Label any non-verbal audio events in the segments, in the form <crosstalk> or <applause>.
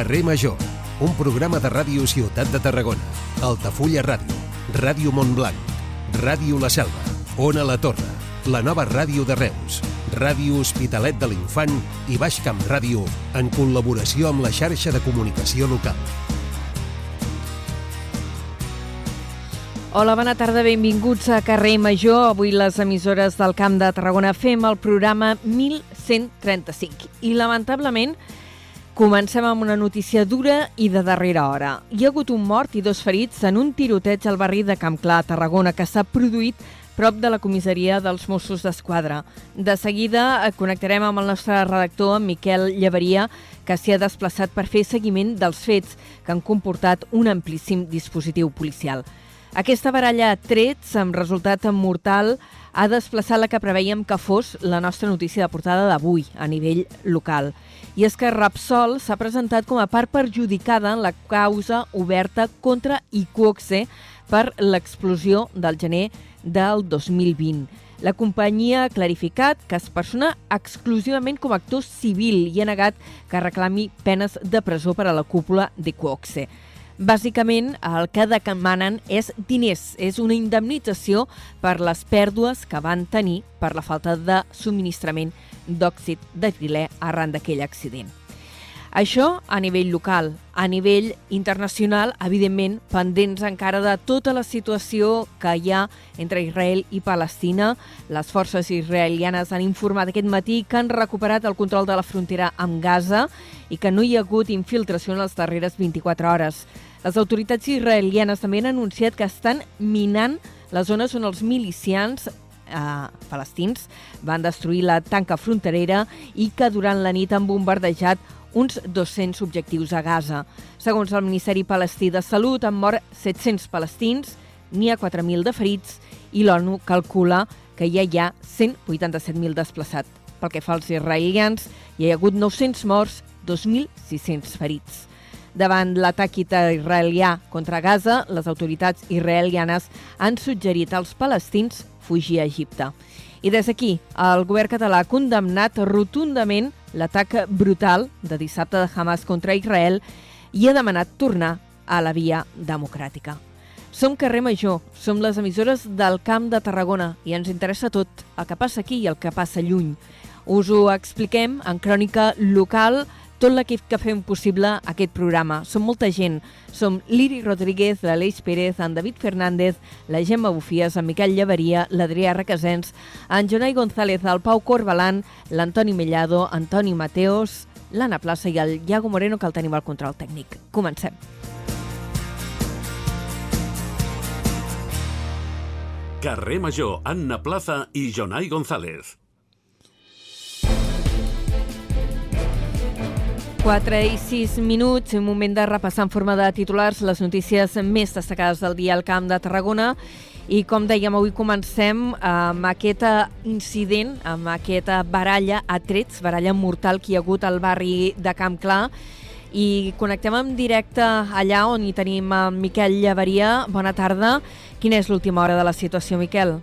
Carrer Major, un programa de ràdio Ciutat de Tarragona, Altafulla Ràdio, Ràdio Montblanc, Ràdio La Selva, Ona La Torre, la nova ràdio de Reus, Ràdio Hospitalet de l'Infant i Baix Camp Ràdio en col·laboració amb la xarxa de comunicació local. Hola, bona tarda, benvinguts a Carrer Major. Avui les emissores del Camp de Tarragona fem el programa 1135. I lamentablement comencem amb una notícia dura i de darrera hora. Hi ha hagut un mort i dos ferits en un tiroteig al barri de Camp Clar, Tarragona, que s'ha produït prop de la comissaria dels Mossos d'Esquadra. De seguida connectarem amb el nostre redactor, en Miquel Llevaria, que s'hi ha desplaçat per fer seguiment dels fets que han comportat un amplíssim dispositiu policial. Aquesta baralla a trets, amb resultat mortal, ha desplaçat la que preveiem que fos la nostra notícia de portada d'avui, a nivell local. I és que Rapsol s'ha presentat com a part perjudicada en la causa oberta contra Iquoxe per l'explosió del gener del 2020. La companyia ha clarificat que es persona exclusivament com a actor civil i ha negat que reclami penes de presó per a la cúpula d'Iquoxe. Bàsicament, el que demanen és diners, és una indemnització per les pèrdues que van tenir per la falta de subministrament d'òxid de trilè arran d'aquell accident. Això a nivell local. A nivell internacional, evidentment, pendents encara de tota la situació que hi ha entre Israel i Palestina. Les forces israelianes han informat aquest matí que han recuperat el control de la frontera amb Gaza i que no hi ha hagut infiltració en les darreres 24 hores. Les autoritats israelianes també han anunciat que estan minant les zones on els milicians eh, palestins van destruir la tanca fronterera i que durant la nit han bombardejat uns 200 objectius a Gaza. Segons el Ministeri Palestí de Salut, han mort 700 palestins, n'hi ha 4.000 de ferits i l'ONU calcula que ja hi ha 187.000 desplaçats. Pel que fa als israelians, hi ha hagut 900 morts, 2.600 ferits. Davant l'atac israelià contra Gaza, les autoritats israelianes han suggerit als palestins fugir a Egipte. I des d'aquí, el govern català ha condemnat rotundament l'atac brutal de dissabte de Hamas contra Israel i ha demanat tornar a la via democràtica. Som carrer Major, som les emissores del Camp de Tarragona i ens interessa tot, el que passa aquí i el que passa lluny. Us ho expliquem en crònica local, tot l'equip que fem possible aquest programa. Som molta gent. Som Liri Rodríguez, l'Aleix Pérez, en David Fernández, la Gemma Bufies, en Miquel Llevaria, l'Adrià Requesens, en Jonai González, el Pau Corbalan, l'Antoni Mellado, Antoni Mateos, l'Anna Plaça i el Iago Moreno, que el tenim al control tècnic. Comencem. Carrer Major, Anna Plaza i Jonai González. 4 i 6 minuts, un moment de repassar en forma de titulars les notícies més destacades del dia al Camp de Tarragona. I com dèiem, avui comencem amb aquest incident, amb aquesta baralla a trets, baralla mortal que hi ha hagut al barri de Camp Clar, i connectem en directe allà on hi tenim en Miquel Llevaria. Bona tarda. Quina és l'última hora de la situació, Miquel?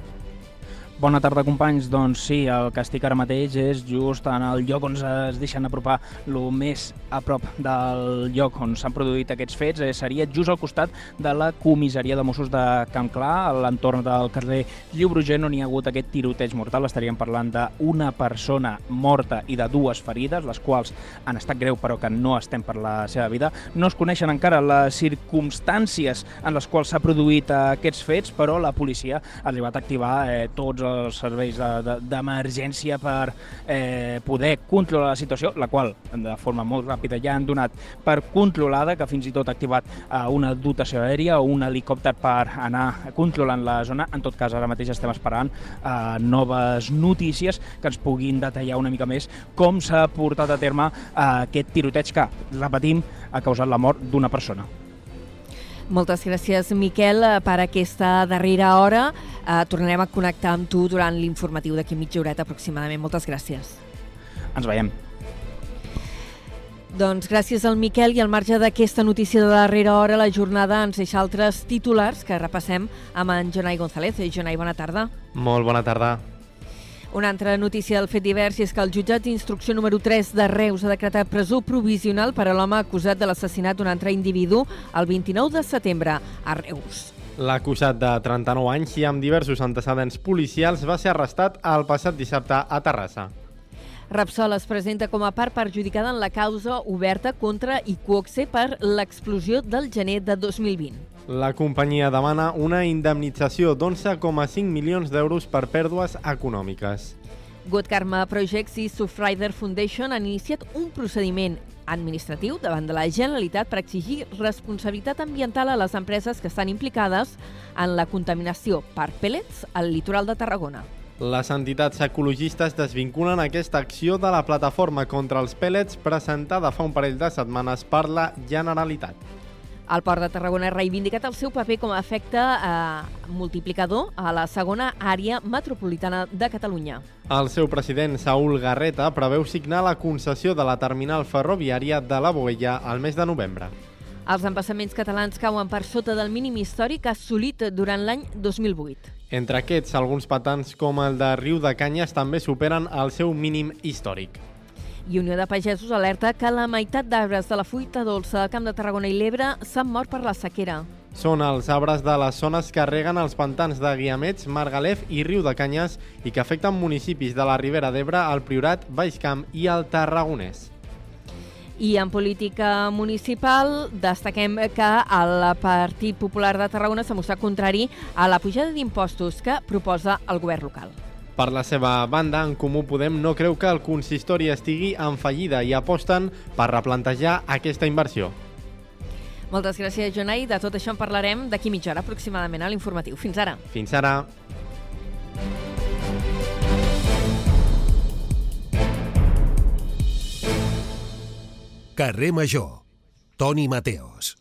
Bona tarda, companys. Doncs sí, el que estic ara mateix és just en el lloc on es deixen apropar el més a prop del lloc on s'han produït aquests fets. Eh, seria just al costat de la comissaria de Mossos de Camp Clar, a l'entorn del carrer Lliubrugent, on hi ha hagut aquest tiroteig mortal. Estaríem parlant d'una persona morta i de dues ferides, les quals han estat greu però que no estem per la seva vida. No es coneixen encara les circumstàncies en les quals s'ha produït aquests fets, però la policia ha arribat a activar eh, tots els serveis d'emergència de, per eh, poder controlar la situació, la qual de forma molt ràpida ja han donat per controlada, que fins i tot ha activat eh, una dotació aèria o un helicòpter per anar controlant la zona. En tot cas, ara mateix estem esperant eh, noves notícies que ens puguin detallar una mica més com s'ha portat a terme eh, aquest tiroteig que, repetim, ha causat la mort d'una persona. Moltes gràcies, Miquel, per aquesta darrera hora. Eh, tornarem a connectar amb tu durant l'informatiu d'aquí mitja horeta aproximadament. Moltes gràcies. Ens veiem. Doncs gràcies al Miquel i al marge d'aquesta notícia de darrera hora, la jornada ens deixa altres titulars que repassem amb en Jonai González. Jonai, bona tarda. Molt bona tarda. Una altra notícia del fet divers és que el jutjat d'instrucció número 3 de Reus ha decretat presó provisional per a l'home acusat de l'assassinat d'un altre individu el 29 de setembre a Reus. L'acusat de 39 anys i amb diversos antecedents policials va ser arrestat el passat dissabte a Terrassa. Repsol es presenta com a part perjudicada en la causa oberta contra Iquoxe per l'explosió del gener de 2020. La companyia demana una indemnització d'11,5 milions d'euros per pèrdues econòmiques. Good Karma Projects i Surfrider Foundation han iniciat un procediment administratiu davant de la Generalitat per exigir responsabilitat ambiental a les empreses que estan implicades en la contaminació per pèl·lets al litoral de Tarragona. Les entitats ecologistes desvinculen aquesta acció de la plataforma contra els pèl·lets presentada fa un parell de setmanes per la Generalitat. El Port de Tarragona ha reivindicat el seu paper com a efecte eh, multiplicador a la segona àrea metropolitana de Catalunya. El seu president, Saúl Garreta, preveu signar la concessió de la terminal ferroviària de la Boella al mes de novembre. Els embassaments catalans cauen per sota del mínim històric assolit durant l'any 2008. Entre aquests, alguns patans com el de Riu de Canyes també superen el seu mínim històric. I Unió de Pagesos alerta que la meitat d'arbres de la fuita dolça del Camp de Tarragona i l'Ebre s'han mort per la sequera. Són els arbres de les zones que reguen els pantans de Guiamets, Margalef i Riu de Canyes i que afecten municipis de la Ribera d'Ebre, el Priorat, Baixcamp i el Tarragonès. I en política municipal destaquem que el Partit Popular de Tarragona s'ha mostrat contrari a la pujada d'impostos que proposa el govern local. Per la seva banda, en Comú Podem no creu que el consistori estigui en fallida i aposten per replantejar aquesta inversió. Moltes gràcies, Jonai. De tot això en parlarem d'aquí mitja hora aproximadament a l'informatiu. Fins ara. Fins ara. Carrer Major. Toni Mateos.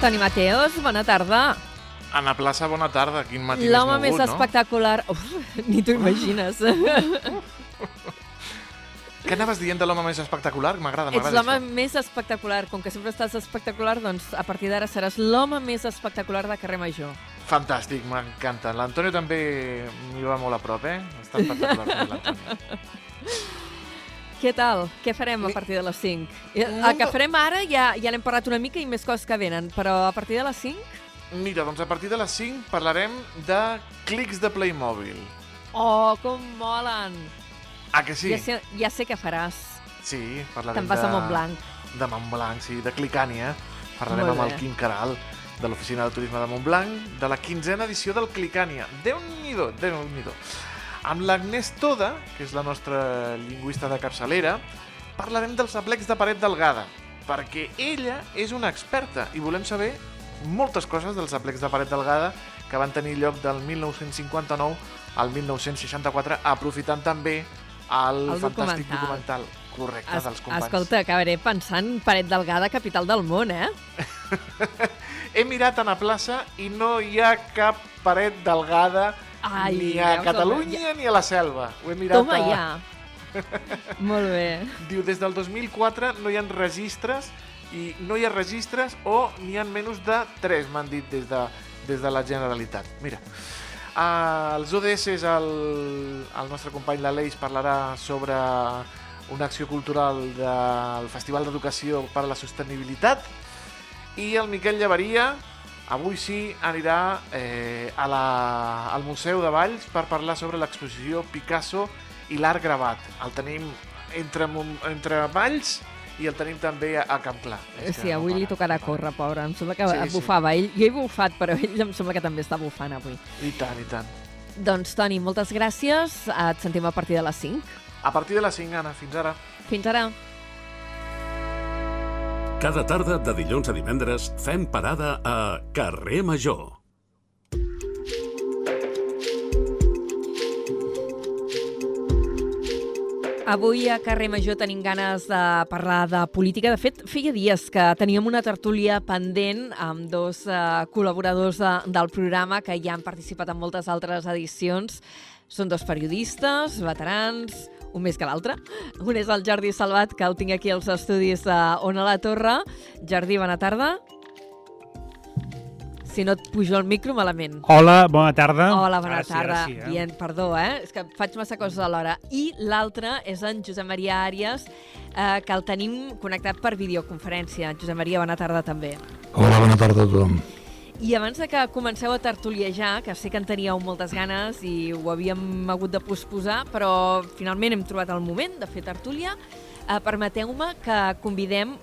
Toni Mateos, bona tarda. Anna Plaça, bona tarda. Quin matí més L'home mogut, més no? espectacular... Uf, ni t'ho imagines. <laughs> Què anaves dient de l'home més espectacular? M'agrada, Ets m'agrada l'home això. més espectacular. Com que sempre estàs espectacular, doncs a partir d'ara seràs l'home més espectacular de carrer Major. Fantàstic, m'encanta. L'Antonio també m'hi va molt a prop, eh? Està espectacular l'Antonio. Què tal? Què farem a partir de les 5? El No, que farem ara ja, ja n'hem parlat una mica i més coses que venen, però a partir de les 5? Mira, doncs a partir de les 5 parlarem de clics de Playmobil. Oh, com molen! Ah, que sí? Ja, sé, ja sé què faràs. Sí, parlarem Te'n vas de... a Montblanc. De Montblanc, sí, de Clicània. Parlarem Molt amb el. Quim Caral, de l'Oficina de Turisme de Montblanc, de la quinzena edició del Clicània. Déu-n'hi-do, Déu-n'hi-do. Amb l'Agnès Toda, que és la nostra lingüista de capçalera, parlarem dels aplecs de paret delgada, perquè ella és una experta i volem saber moltes coses dels aplecs de paret delgada que van tenir lloc del 1959 al 1964, aprofitant també el, El fantàstic documental. documental correcte Es, dels companys. escolta, acabaré pensant Paret Delgada, capital del món, eh? <laughs> He mirat a la plaça i no hi ha cap paret delgada Ai, ni a Catalunya ni a la selva. Ho he mirat Toma a... ja. <laughs> Molt bé. Diu, des del 2004 no hi ha registres i no hi ha registres o n'hi ha menys de 3, m'han dit des de, des de la Generalitat. Mira, els ODS, el, el nostre company l'Aleix parlarà sobre una acció cultural del Festival d'Educació per a la Sostenibilitat i el Miquel Llevaria avui sí anirà eh, a la, al Museu de Valls per parlar sobre l'exposició Picasso i l'art gravat. El tenim entre, entre Valls i el tenim també a, a Campclar. És que Sí, avui no li tocarà córrer, pobre. Em sembla que Sí, sí. bufava. Ell, jo he bufat, però ell em sembla que també està bufant avui. I tant, i tant. Doncs, Toni, moltes gràcies. Et sentim a partir de les 5. A partir de les 5, Anna, fins ara. Fins ara. Cada tarda de dilluns a divendres fem parada a Carrer Major. Avui a Carrer Major tenim ganes de parlar de política. De fet, feia dies que teníem una tertúlia pendent amb dos eh, col·laboradors de, del programa que ja han participat en moltes altres edicions. Són dos periodistes, veterans, un més que l'altre. Un és el Jordi Salvat, que el tinc aquí als estudis d'Ona la Torre. Jordi, bona tarda. Si no et pujo el micro, malament. Hola, bona tarda. Hola, bona ara sí, tarda. Ara sí, eh? Bien, perdó, eh? És que faig massa coses alhora. I l'altre és en Josep Maria Àries, eh, que el tenim connectat per videoconferència. Josep Maria, bona tarda també. Hola, bona tarda a tothom. I abans de que comenceu a tertuliejar, que sé que en teníeu moltes ganes i ho havíem hagut de posposar, però finalment hem trobat el moment de fer tertúlia, eh, permeteu-me que convidem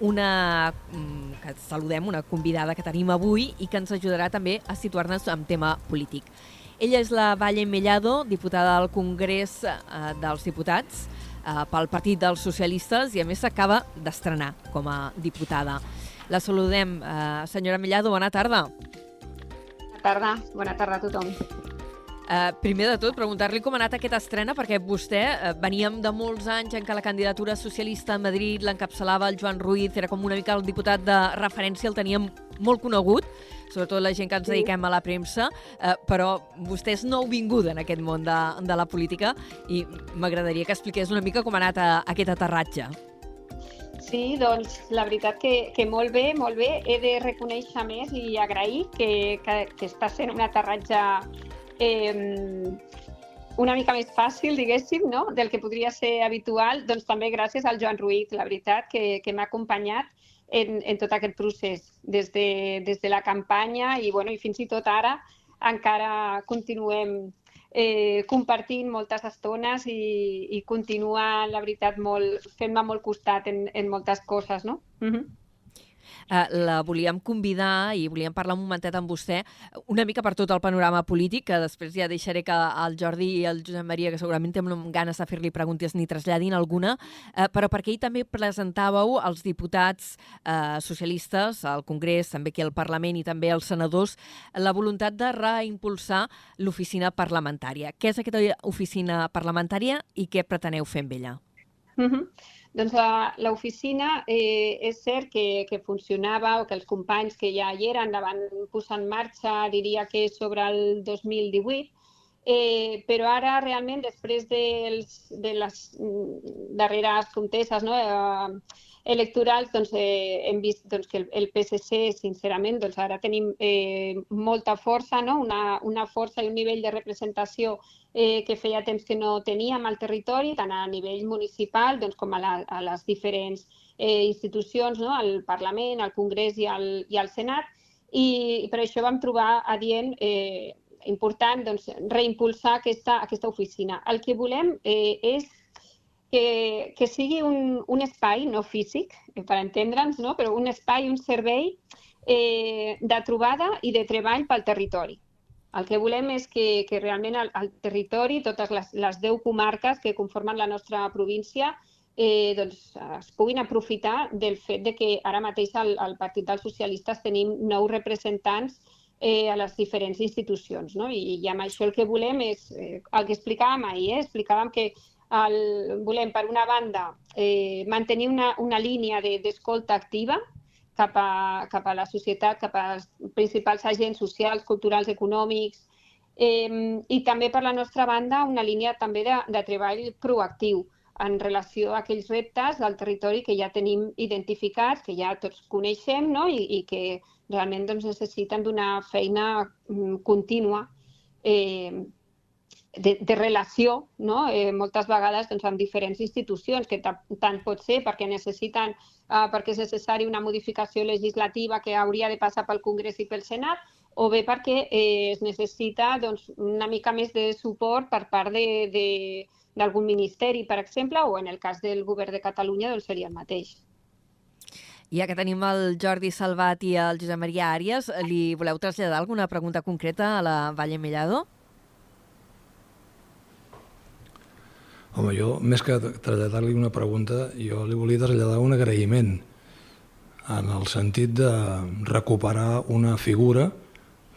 una, mm, que saludem una convidada que tenim avui i que ens ajudarà també a situar-nos en tema polític. Ella és la Valle Mellado, diputada al Congrés eh, dels Diputats eh, pel Partit dels Socialistes i a més s'acaba d'estrenar com a diputada. La saludem. Eh, senyora Mellado, bona tarda. Bona tarda, bona tarda a tothom. Uh, primer de tot, preguntar-li com ha anat aquesta estrena, perquè vostè, uh, veníem de molts anys en què la candidatura socialista a Madrid l'encapçalava el Joan Ruiz, era com una mica el diputat de referència, el teníem molt conegut, sobretot la gent que ens dediquem a la premsa, uh, però vostè és nouvinguda en aquest món de, de la política i m'agradaria que expliqués una mica com ha anat a, aquest aterratge. Sí, doncs la veritat que, que molt bé, molt bé. He de reconèixer més i agrair que, que, que està sent un aterratge eh, una mica més fàcil, diguéssim, no? del que podria ser habitual, doncs també gràcies al Joan Ruiz, la veritat, que, que m'ha acompanyat en, en tot aquest procés, des de, des de la campanya i, bueno, i fins i tot ara encara continuem eh, compartint moltes estones i, i continua, la veritat, molt, fent-me molt costat en, en moltes coses, no? Uh -huh. Uh, la volíem convidar i volíem parlar un momentet amb vostè una mica per tot el panorama polític, que després ja deixaré que el Jordi i el Josep Maria, que segurament tenen ganes de fer-li preguntes, ni traslladin alguna, uh, però perquè ell també presentàveu els diputats uh, socialistes al Congrés, també aquí al Parlament i també els senadors, la voluntat de reimpulsar l'oficina parlamentària. Què és aquesta oficina parlamentària i què preteneu fer amb ella? Uh -huh. Doncs l'oficina eh, és cert que, que funcionava o que els companys que ja hi eren la van posar en marxa, diria que sobre el 2018, eh, però ara realment després dels, de les mm, darreres conteses no, eh, electorals doncs, eh, hem vist doncs, que el, el PSC, sincerament, doncs, ara tenim eh, molta força, no? una, una força i un nivell de representació eh, que feia temps que no teníem al territori, tant a nivell municipal doncs, com a, la, a les diferents eh, institucions, no? al Parlament, al Congrés i al, i al Senat, i, i per això vam trobar adient eh, important doncs, reimpulsar aquesta, aquesta oficina. El que volem eh, és que, que sigui un, un espai, no físic, eh, per entendre'ns, no? però un espai, un servei eh, de trobada i de treball pel territori. El que volem és que, que realment al, al territori, totes les, les 10 comarques que conformen la nostra província, eh, doncs, es puguin aprofitar del fet de que ara mateix al, al Partit dels Socialistes tenim nou representants eh, a les diferents institucions. No? I, I amb això el que volem és, eh, el que explicàvem ahir, eh? explicàvem que el, volem, per una banda, eh, mantenir una, una línia de- d'escolta de, activa cap a, cap a la societat, cap als principals agents socials, culturals, econòmics, eh, i també per la nostra banda una línia també de, de treball proactiu en relació a aquells reptes del territori que ja tenim identificats, que ja tots coneixem no? I, i que realment doncs, necessiten d'una feina mm, contínua eh, de, de relació, no? eh, moltes vegades doncs, amb diferents institucions, que ta- tant pot ser perquè necessiten, eh, perquè és necessari una modificació legislativa que hauria de passar pel Congrés i pel Senat, o bé perquè eh, es necessita doncs, una mica més de suport per part d'algun ministeri, per exemple, o en el cas del govern de Catalunya doncs seria el mateix. Ja que tenim el Jordi Salvat i el Josep Maria Àries, li voleu traslladar alguna pregunta concreta a la Valle Mellado? Home, jo, més que traslladar-li una pregunta, jo li volia traslladar un agraïment en el sentit de recuperar una figura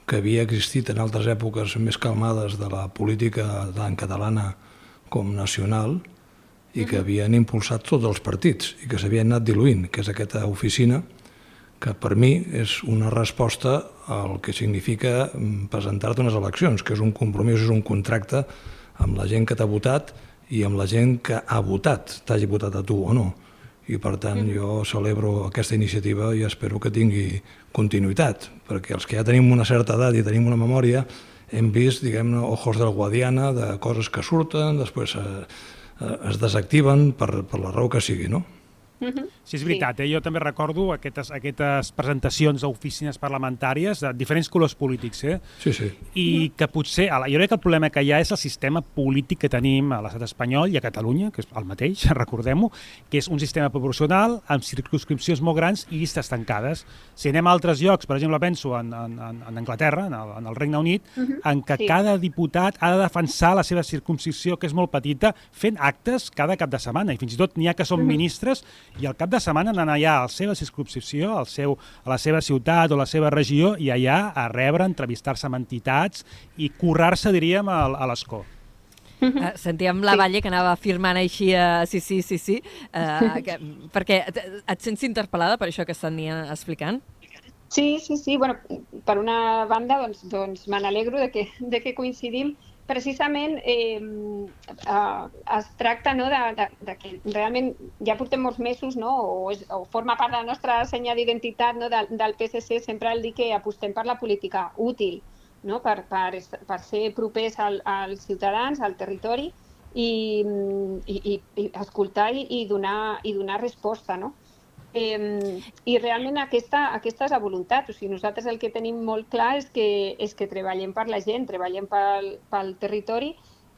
que havia existit en altres èpoques més calmades de la política tant catalana com nacional i que havien impulsat tots els partits i que s'havien anat diluint, que és aquesta oficina que per mi és una resposta al que significa mm, presentar-te unes eleccions, que és un compromís, és un contracte amb la gent que t'ha votat i amb la gent que ha votat, t'hagi votat a tu o no. I per tant jo celebro aquesta iniciativa i espero que tingui continuïtat, perquè els que ja tenim una certa edat i tenim una memòria hem vist, diguem-ne, ojos del Guadiana, de coses que surten, després eh, eh, es desactiven per, per la raó que sigui, no? Sí, és veritat. Eh? Jo també recordo aquestes, aquestes presentacions d'oficines parlamentàries de diferents colors polítics. Eh? Sí, sí. I que potser... Jo crec que el problema que hi ha és el sistema polític que tenim a l'estat espanyol i a Catalunya, que és el mateix, <laughs> recordem-ho, que és un sistema proporcional amb circunscripcions molt grans i llistes tancades. Si anem a altres llocs, per exemple, penso en, en, en Anglaterra, en el, en el Regne Unit, uh -huh. en què Sí. cada diputat ha de defensar la seva circunscripció, que és molt petita, fent actes cada cap de setmana. I fins i tot n'hi ha que són ministres i al cap de setmana anar allà a la seva circunscripció, al seu, a la seva ciutat o la seva regió i allà a rebre, entrevistar-se amb entitats i currar-se, diríem, a, a l'escó. Uh, sentíem la Valle que anava firmant així a sí, sí, sí, sí, uh, que, perquè et, et sents interpel·lada per això que estan explicant? Sí, sí, sí. Bueno, per una banda, doncs, doncs me n'alegro de, que, de que coincidim. Precisament eh, eh, es tracta no, de, de, de que realment ja portem molts mesos no, o, és, o forma part de la nostra senya d'identitat no, del, del PSC sempre el dir que apostem per la política útil, no, per, per, per ser propers al, als ciutadans, al territori i, i, i, i escoltar i, i, donar, i donar resposta. No? Eh, I realment aquesta, aquesta és la voluntat. O sigui, nosaltres el que tenim molt clar és que, és que treballem per la gent, treballem pel, pel territori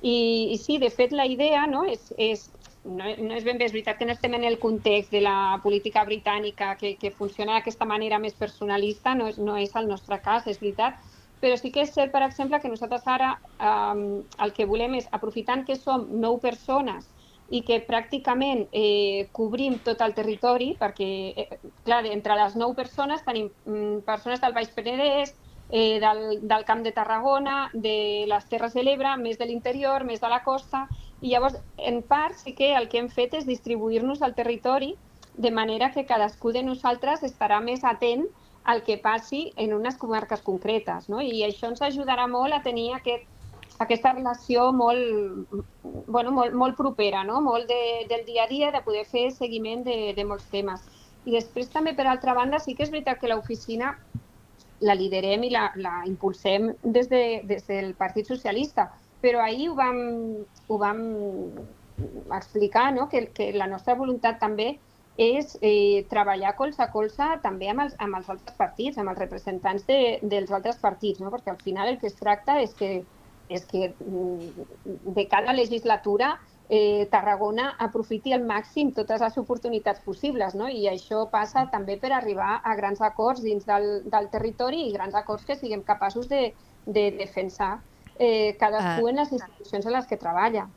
i, i sí, de fet la idea no, és, és, no, no és ben bé, és veritat que no estem en el context de la política britànica que, que funciona d'aquesta manera més personalista, no és, no és el nostre cas, és veritat, però sí que és cert, per exemple, que nosaltres ara um, el que volem és, aprofitant que som nou persones i que pràcticament eh, cobrim tot el territori, perquè, eh, clar, entre les nou persones tenim mm, persones del Baix Penedès, eh, del, del Camp de Tarragona, de les Terres de l'Ebre, més de l'interior, més de la costa, i llavors, en part, sí que el que hem fet és distribuir-nos al territori de manera que cadascú de nosaltres estarà més atent al que passi en unes comarques concretes, no? I això ens ajudarà molt a tenir aquest, aquesta relació molt, bueno, molt, molt propera, no? molt de, del dia a dia, de poder fer seguiment de, de molts temes. I després també, per altra banda, sí que és veritat que l'oficina la liderem i la, la impulsem des, de, des del Partit Socialista, però ahir ho vam, ho vam explicar, no? que, que la nostra voluntat també és eh, treballar colze a colze també amb els, amb els altres partits, amb els representants de, dels altres partits, no? perquè al final el que es tracta és que, és que mm, de cada legislatura eh, Tarragona aprofiti al màxim totes les oportunitats possibles, no? i això passa també per arribar a grans acords dins del, del territori i grans acords que siguem capaços de, de defensar eh, cadascú Ah. en les institucions en les que treballa.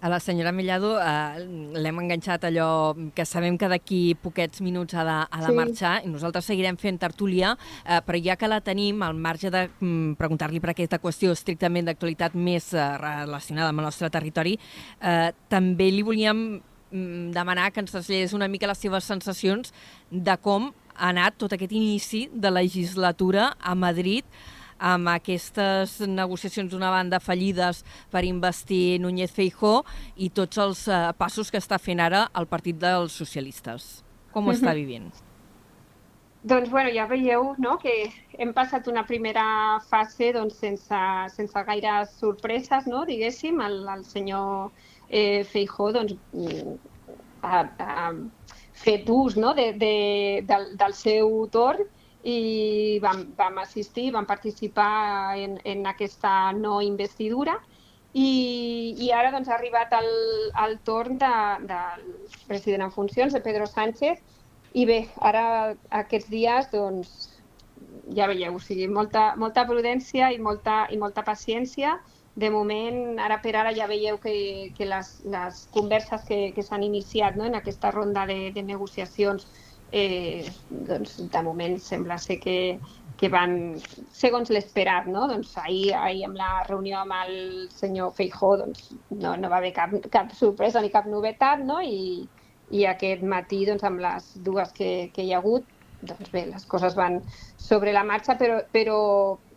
A la senyora Mellado eh, l'hem enganxat allò que sabem que d'aquí poquets minuts ha de, ha de Sí. marxar i nosaltres seguirem fent tertúlia, eh, però ja que la tenim, al marge de mm, preguntar-li per aquesta qüestió estrictament d'actualitat més eh, relacionada amb el nostre territori, eh, també li volíem mm, demanar que ens traslladés una mica les seves sensacions de com ha anat tot aquest inici de legislatura a Madrid amb aquestes negociacions d'una banda fallides per investir Núñez Feijó i tots els eh, passos que està fent ara el Partit dels Socialistes. Com ho està vivint? Doncs bueno, ja veieu no, que hem passat una primera fase doncs, sense, sense gaires sorpreses, no, diguéssim. El, el senyor eh, Feijó doncs, mm, ha, ha fet ús no, de, de, del, del seu torn i vam, vam assistir, vam participar en, en aquesta no investidura i, i ara doncs, ha arribat el, el torn de, del president en funcions, de Pedro Sánchez, i bé, ara aquests dies, doncs, ja veieu, o sigui, molta, molta prudència i molta, i molta paciència. De moment, ara per ara ja veieu que, que les, les converses que, que s'han iniciat no, en aquesta ronda de, de negociacions, eh, doncs, de moment sembla ser que, que van segons l'esperat, no? Doncs ahir, ahir amb la reunió amb el senyor Feijó doncs, no, no va haver cap, cap sorpresa ni cap novetat, no? I, i aquest matí, doncs, amb les dues que, que hi ha hagut, doncs bé, les coses van sobre la marxa, però, però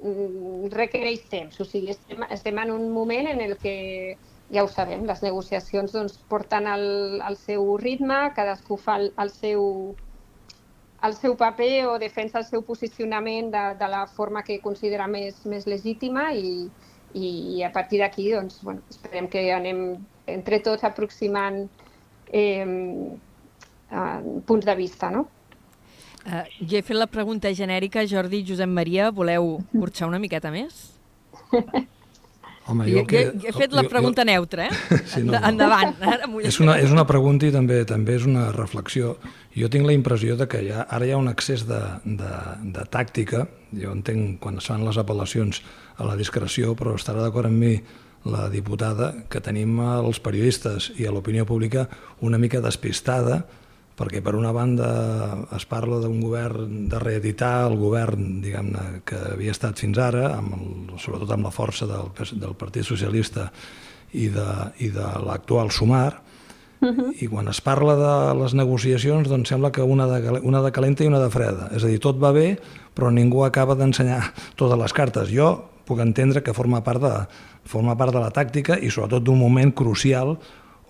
mm, requereix temps. O sigui, estem, estem en un moment en el que ja ho sabem, les negociacions doncs, porten el, el seu ritme, cadascú fa el, el seu el seu paper o defensa el seu posicionament de, de la forma que considera més, més legítima i, i a partir d'aquí doncs, bueno, esperem que anem entre tots aproximant eh, punts de vista. No? Uh, jo he fet la pregunta genèrica, Jordi i Josep Maria, voleu <laughs> burxar una miqueta més? <laughs> Home, jo, que, he, he fet la pregunta jo, neutra, eh? <laughs> Sí, no, no. Endavant. Ara és, una, és una pregunta i també també és una reflexió. Jo tinc la impressió de que ja, ara hi ha un excés de, de, de tàctica. Jo entenc quan es fan les apel·lacions a la discreció, però estarà d'acord amb mi la diputada que tenim els periodistes i a l'opinió pública una mica despistada perquè per una banda es parla d'un govern de reeditar el govern diguem-ne que havia estat fins ara, amb el, sobretot amb la força del, del Partit Socialista i de, i de l'actual Sumar, uh -huh. i quan es parla de les negociacions doncs sembla que una de, una de calenta i una de freda, és a dir, tot va bé però ningú acaba d'ensenyar <laughs> totes les cartes. Jo puc entendre que forma part de, forma part de la tàctica i sobretot d'un moment crucial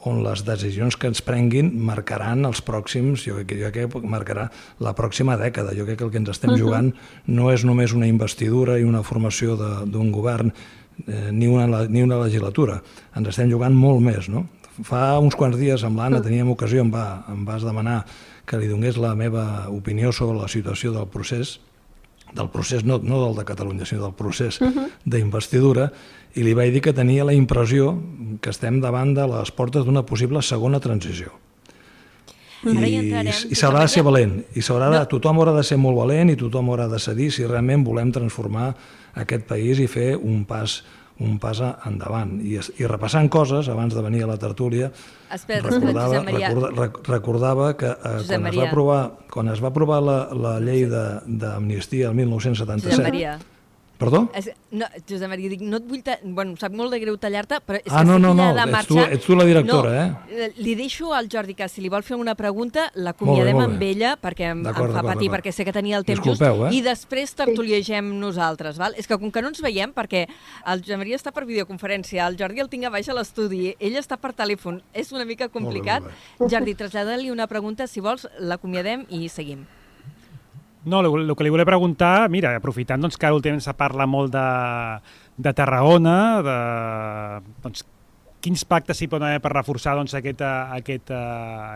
on les decisions que ens prenguin marcaran els pròxims, jo crec, jo crec que marcarà la pròxima dècada. Jo crec que el que ens estem uh -huh. jugant no és només una investidura i una formació d'un govern eh, ni, una, ni una legislatura. Ens estem jugant molt més, no? Fa uns quants dies amb l'Anna teníem ocasió, em, va, em vas demanar que li donés la meva opinió sobre la situació del procés, del procés no, no del de Catalunya, sinó del procés uh -huh. d'investidura, i li vaig dir que tenia la impressió que estem davant de les portes d'una possible segona transició. I, i s'haurà de ser valent, i s'haurà de, no. tothom haurà de ser molt valent i tothom haurà de cedir si realment volem transformar aquest país i fer un pas un pas endavant. I, i repassant coses, abans de venir a la tertúlia, espera, recordava, recorda, recordava que eh, quan, es va aprovar, quan es va aprovar la, la llei d'amnistia el 1977, Perdó? Es, no, Josep Maria, dic, no et vull... Ta... Bueno, sap molt de greu tallar-te, però és ah, que no, no, no, de marxar... Ets tu, ets tu la directora, no, eh? Li deixo al Jordi que si li vol fer una pregunta, l'acomiadem amb ella, perquè em, em fa patir, perquè sé que tenia el temps Disculpeu, just, eh? i després tertuliegem nosaltres, val? És que com que no ens veiem, perquè el Josep Maria està per videoconferència, el Jordi el tinc a baix a l'estudi, ell està per telèfon, és una mica complicat. Molt bé, molt bé. Jordi, trasllada-li una pregunta, si vols, l'acomiadem i seguim. No, el, que li volia preguntar, mira, aprofitant doncs, que ara últimament se parla molt de, de Tarragona, de, doncs, quins pactes s'hi poden haver per reforçar doncs, aquesta, aquesta,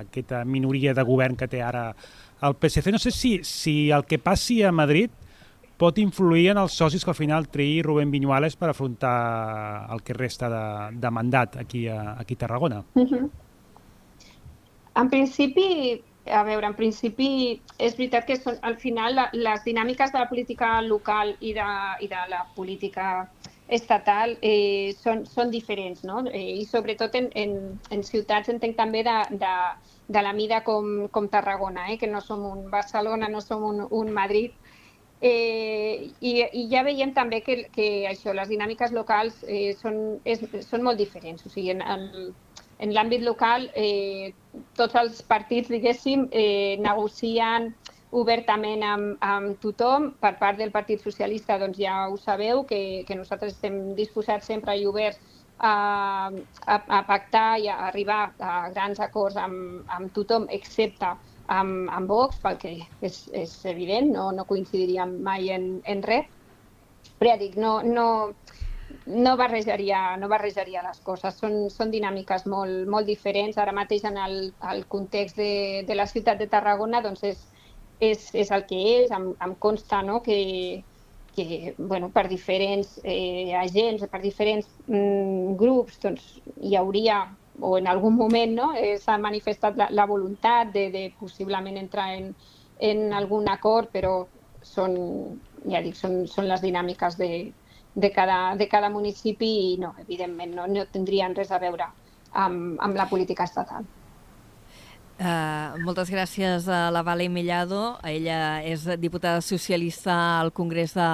aquesta minoria de govern que té ara el PSC. No sé si, si el que passi a Madrid pot influir en els socis que al final triï Rubén Viñuales per afrontar el que resta de, de mandat aquí a, aquí a Tarragona. Uh -huh. En principi, a veure, en principi és veritat que són, al final la, les dinàmiques de la política local i de, i de la política estatal eh, són, són diferents, no? Eh, I sobretot en, en, en ciutats entenc també de, de, de la mida com, com Tarragona, eh? que no som un Barcelona, no som un, un Madrid, Eh, i, I ja veiem també que, que això, les dinàmiques locals eh, són, és, són molt diferents. O sigui, en, en, en l'àmbit local eh, tots els partits, diguéssim, eh, negocien obertament amb, amb tothom. Per part del Partit Socialista, doncs ja ho sabeu, que, que nosaltres estem disposats sempre i oberts a, a, a pactar i a arribar a grans acords amb, amb tothom, excepte amb, amb Vox, perquè és, és evident, no, no coincidiríem mai en, en res. Però ja dic, no, no, no barrejaria, no barrejaria les coses. Són, són dinàmiques molt, molt diferents. Ara mateix en el, el context de, de la ciutat de Tarragona doncs és, és, és el que és. Em, em consta no, que, que bueno, per diferents eh, agents, per diferents mm, grups, doncs, hi hauria o en algun moment no, eh, s'ha manifestat la, la voluntat de, de possiblement entrar en, en algun acord, però són, ja dic, són, són les dinàmiques de, de cada, de cada municipi i no, evidentment, no, no tindrien res a veure amb, amb la política estatal. Uh, moltes gràcies a la Vale Mellado. Ella és diputada socialista al Congrés de,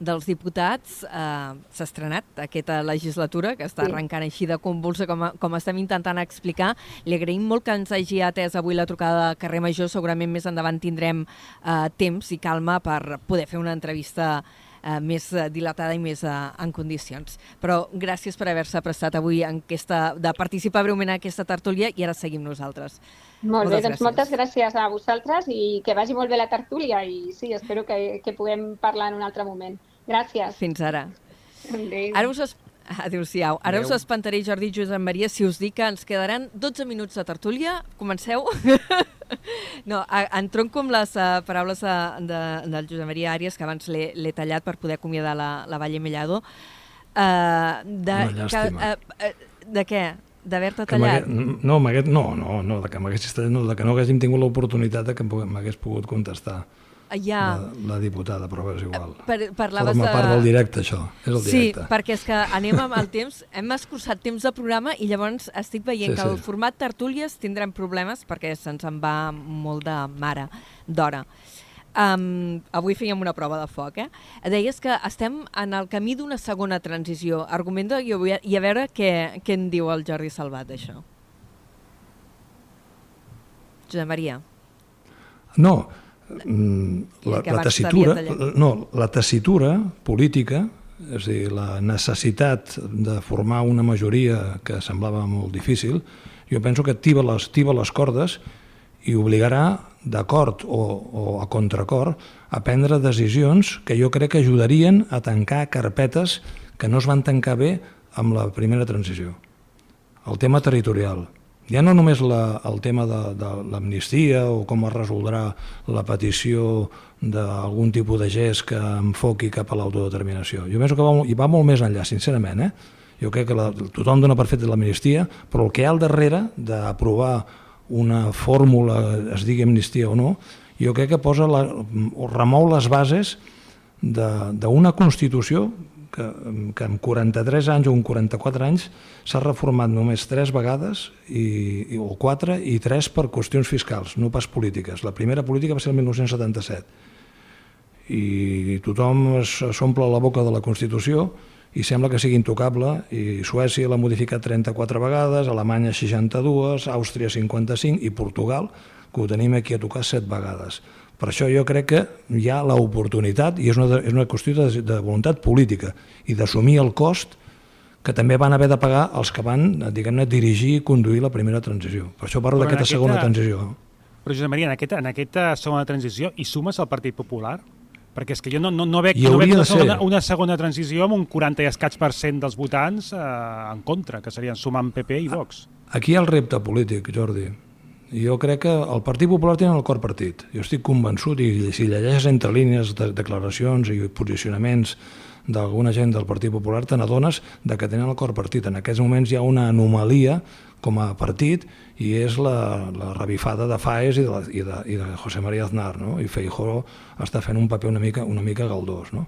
dels Diputats. Uh, S'ha estrenat aquesta legislatura, que està sí. arrencant així de convulsa, com, com estem intentant explicar. Li agraïm molt que ens hagi atès avui la trucada de carrer Major. Segurament més endavant tindrem uh, temps i calma per poder fer una entrevista eh, més eh, dilatada i més eh, en condicions. Però gràcies per haver-se prestat avui en aquesta, de participar breument en aquesta tertúlia i ara seguim nosaltres. Molt moltes bé, doncs gràcies. moltes gràcies a vosaltres i que vagi molt bé la tertúlia i sí, espero que, que puguem parlar en un altre moment. Gràcies. Fins ara. Adéu. Ara us. Adéu-siau. Ara Adéu. us espantaré, Jordi i Josep Maria, si us dic que ens quedaran 12 minuts de tertúlia. Comenceu? <laughs> no, entronco amb les uh, paraules de, de, del Josep Maria Àries, que abans l'he tallat per poder acomiadar la, la Valle Mellado. Uh, de, Una llàstima. Que, uh, uh, de què? D'haver-te tallat? No, no, no, no, de que, no, de que no haguéssim tingut l'oportunitat de que m'hagués pogut contestar ja. la, la diputada, però és igual. Per, parlaves Forma de... part del directe, això. És el directe. Sí, perquè és que anem amb el temps, hem escurçat temps de programa i llavors estic veient sí, que sí. el format tertúlies tindrem problemes perquè se'ns en va molt de mare, d'hora. Um, avui fèiem una prova de foc, eh? Deies que estem en el camí d'una segona transició. Argumenta i a veure què, què en diu el Jordi Salvat d'això. Josep Maria. No, la, la tessitura, no, la tessitura política, és a dir, la necessitat de formar una majoria que semblava molt difícil, jo penso que activa les, activa les cordes i obligarà, d'acord o, o a contracor, a prendre decisions que jo crec que ajudarien a tancar carpetes que no es van tancar bé amb la primera transició. El tema territorial, ja no només la, el tema de, de l'amnistia o com es resoldrà la petició d'algun tipus de gest que enfoqui cap a l'autodeterminació. Jo penso que va, i va molt més enllà, sincerament. Eh? Jo crec que la, tothom dona per fet l'amnistia, però el que hi ha al darrere d'aprovar una fórmula, es digui amnistia o no, jo crec que posa la, o remou les bases d'una Constitució que, que en 43 anys o en 44 anys s'ha reformat només tres vegades, i, i, o quatre, i tres per qüestions fiscals, no pas polítiques. La primera política va ser el 1977. I tothom s'omple la boca de la Constitució i sembla que sigui intocable, i Suècia l'ha modificat 34 vegades, Alemanya 62, Àustria 55 i Portugal, que ho tenim aquí a tocar 7 vegades. Per això jo crec que hi ha l'oportunitat, i és una, és una qüestió de, de voluntat política, i d'assumir el cost que també van haver de pagar els que van, diguem-ne, dirigir i conduir la primera transició. Per això parlo d'aquesta segona transició. Però, Josep Maria, en aquesta, en aquesta segona transició hi sumes el Partit Popular? Perquè és que jo no, no, no veig, no veig una, segona, una segona transició amb un 40 i escaig per cent dels votants eh, en contra, que serien sumant PP i Vox. Aquí hi ha el repte polític, Jordi. Jo crec que el Partit Popular té el cor partit. Jo estic convençut, i si llegeixes entre línies de declaracions i posicionaments d'alguna gent del Partit Popular, te n'adones que tenen el cor partit. En aquests moments hi ha una anomalia com a partit i és la, la revifada de Faes i de, i de, i de José María Aznar, no? i Feijó està fent un paper una mica, una mica galdós. No?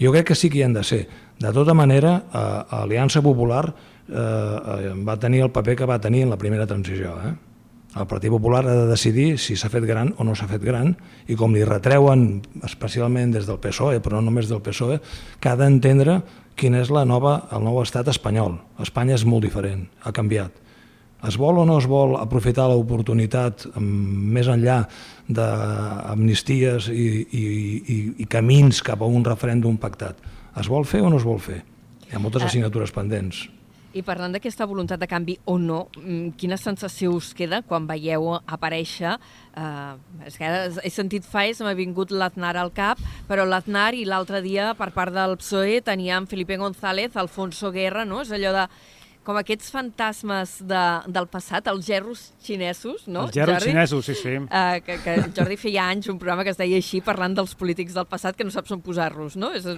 Jo crec que sí que hi han de ser. De tota manera, eh, Aliança Popular eh, eh, va tenir el paper que va tenir en la primera transició. Eh? El Partit Popular ha de decidir si s'ha fet gran o no s'ha fet gran i com li retreuen, especialment des del PSOE, però no només del PSOE, que ha d'entendre quin és la nova, el nou estat espanyol. Espanya és molt diferent, ha canviat. Es vol o no es vol aprofitar l'oportunitat més enllà d'amnisties i, i, i, i camins cap a un referèndum pactat? Es vol fer o no es vol fer? Hi ha moltes eh, assignatures pendents. I parlant d'aquesta voluntat de canvi o no, mm, quina sensació us queda quan veieu aparèixer... Eh, és que he sentit faes, m'ha vingut l'Aznar al cap, però l'Aznar i l'altre dia per part del PSOE teníem Felipe González, Alfonso Guerra, no? És allò de com aquests fantasmes de, del passat, els gerros xinesos, no? Els gerros Jordi? xinesos, sí, sí. Uh, que, que Jordi feia anys un programa que es deia així, parlant dels polítics del passat, que no saps on posar-los, no? És,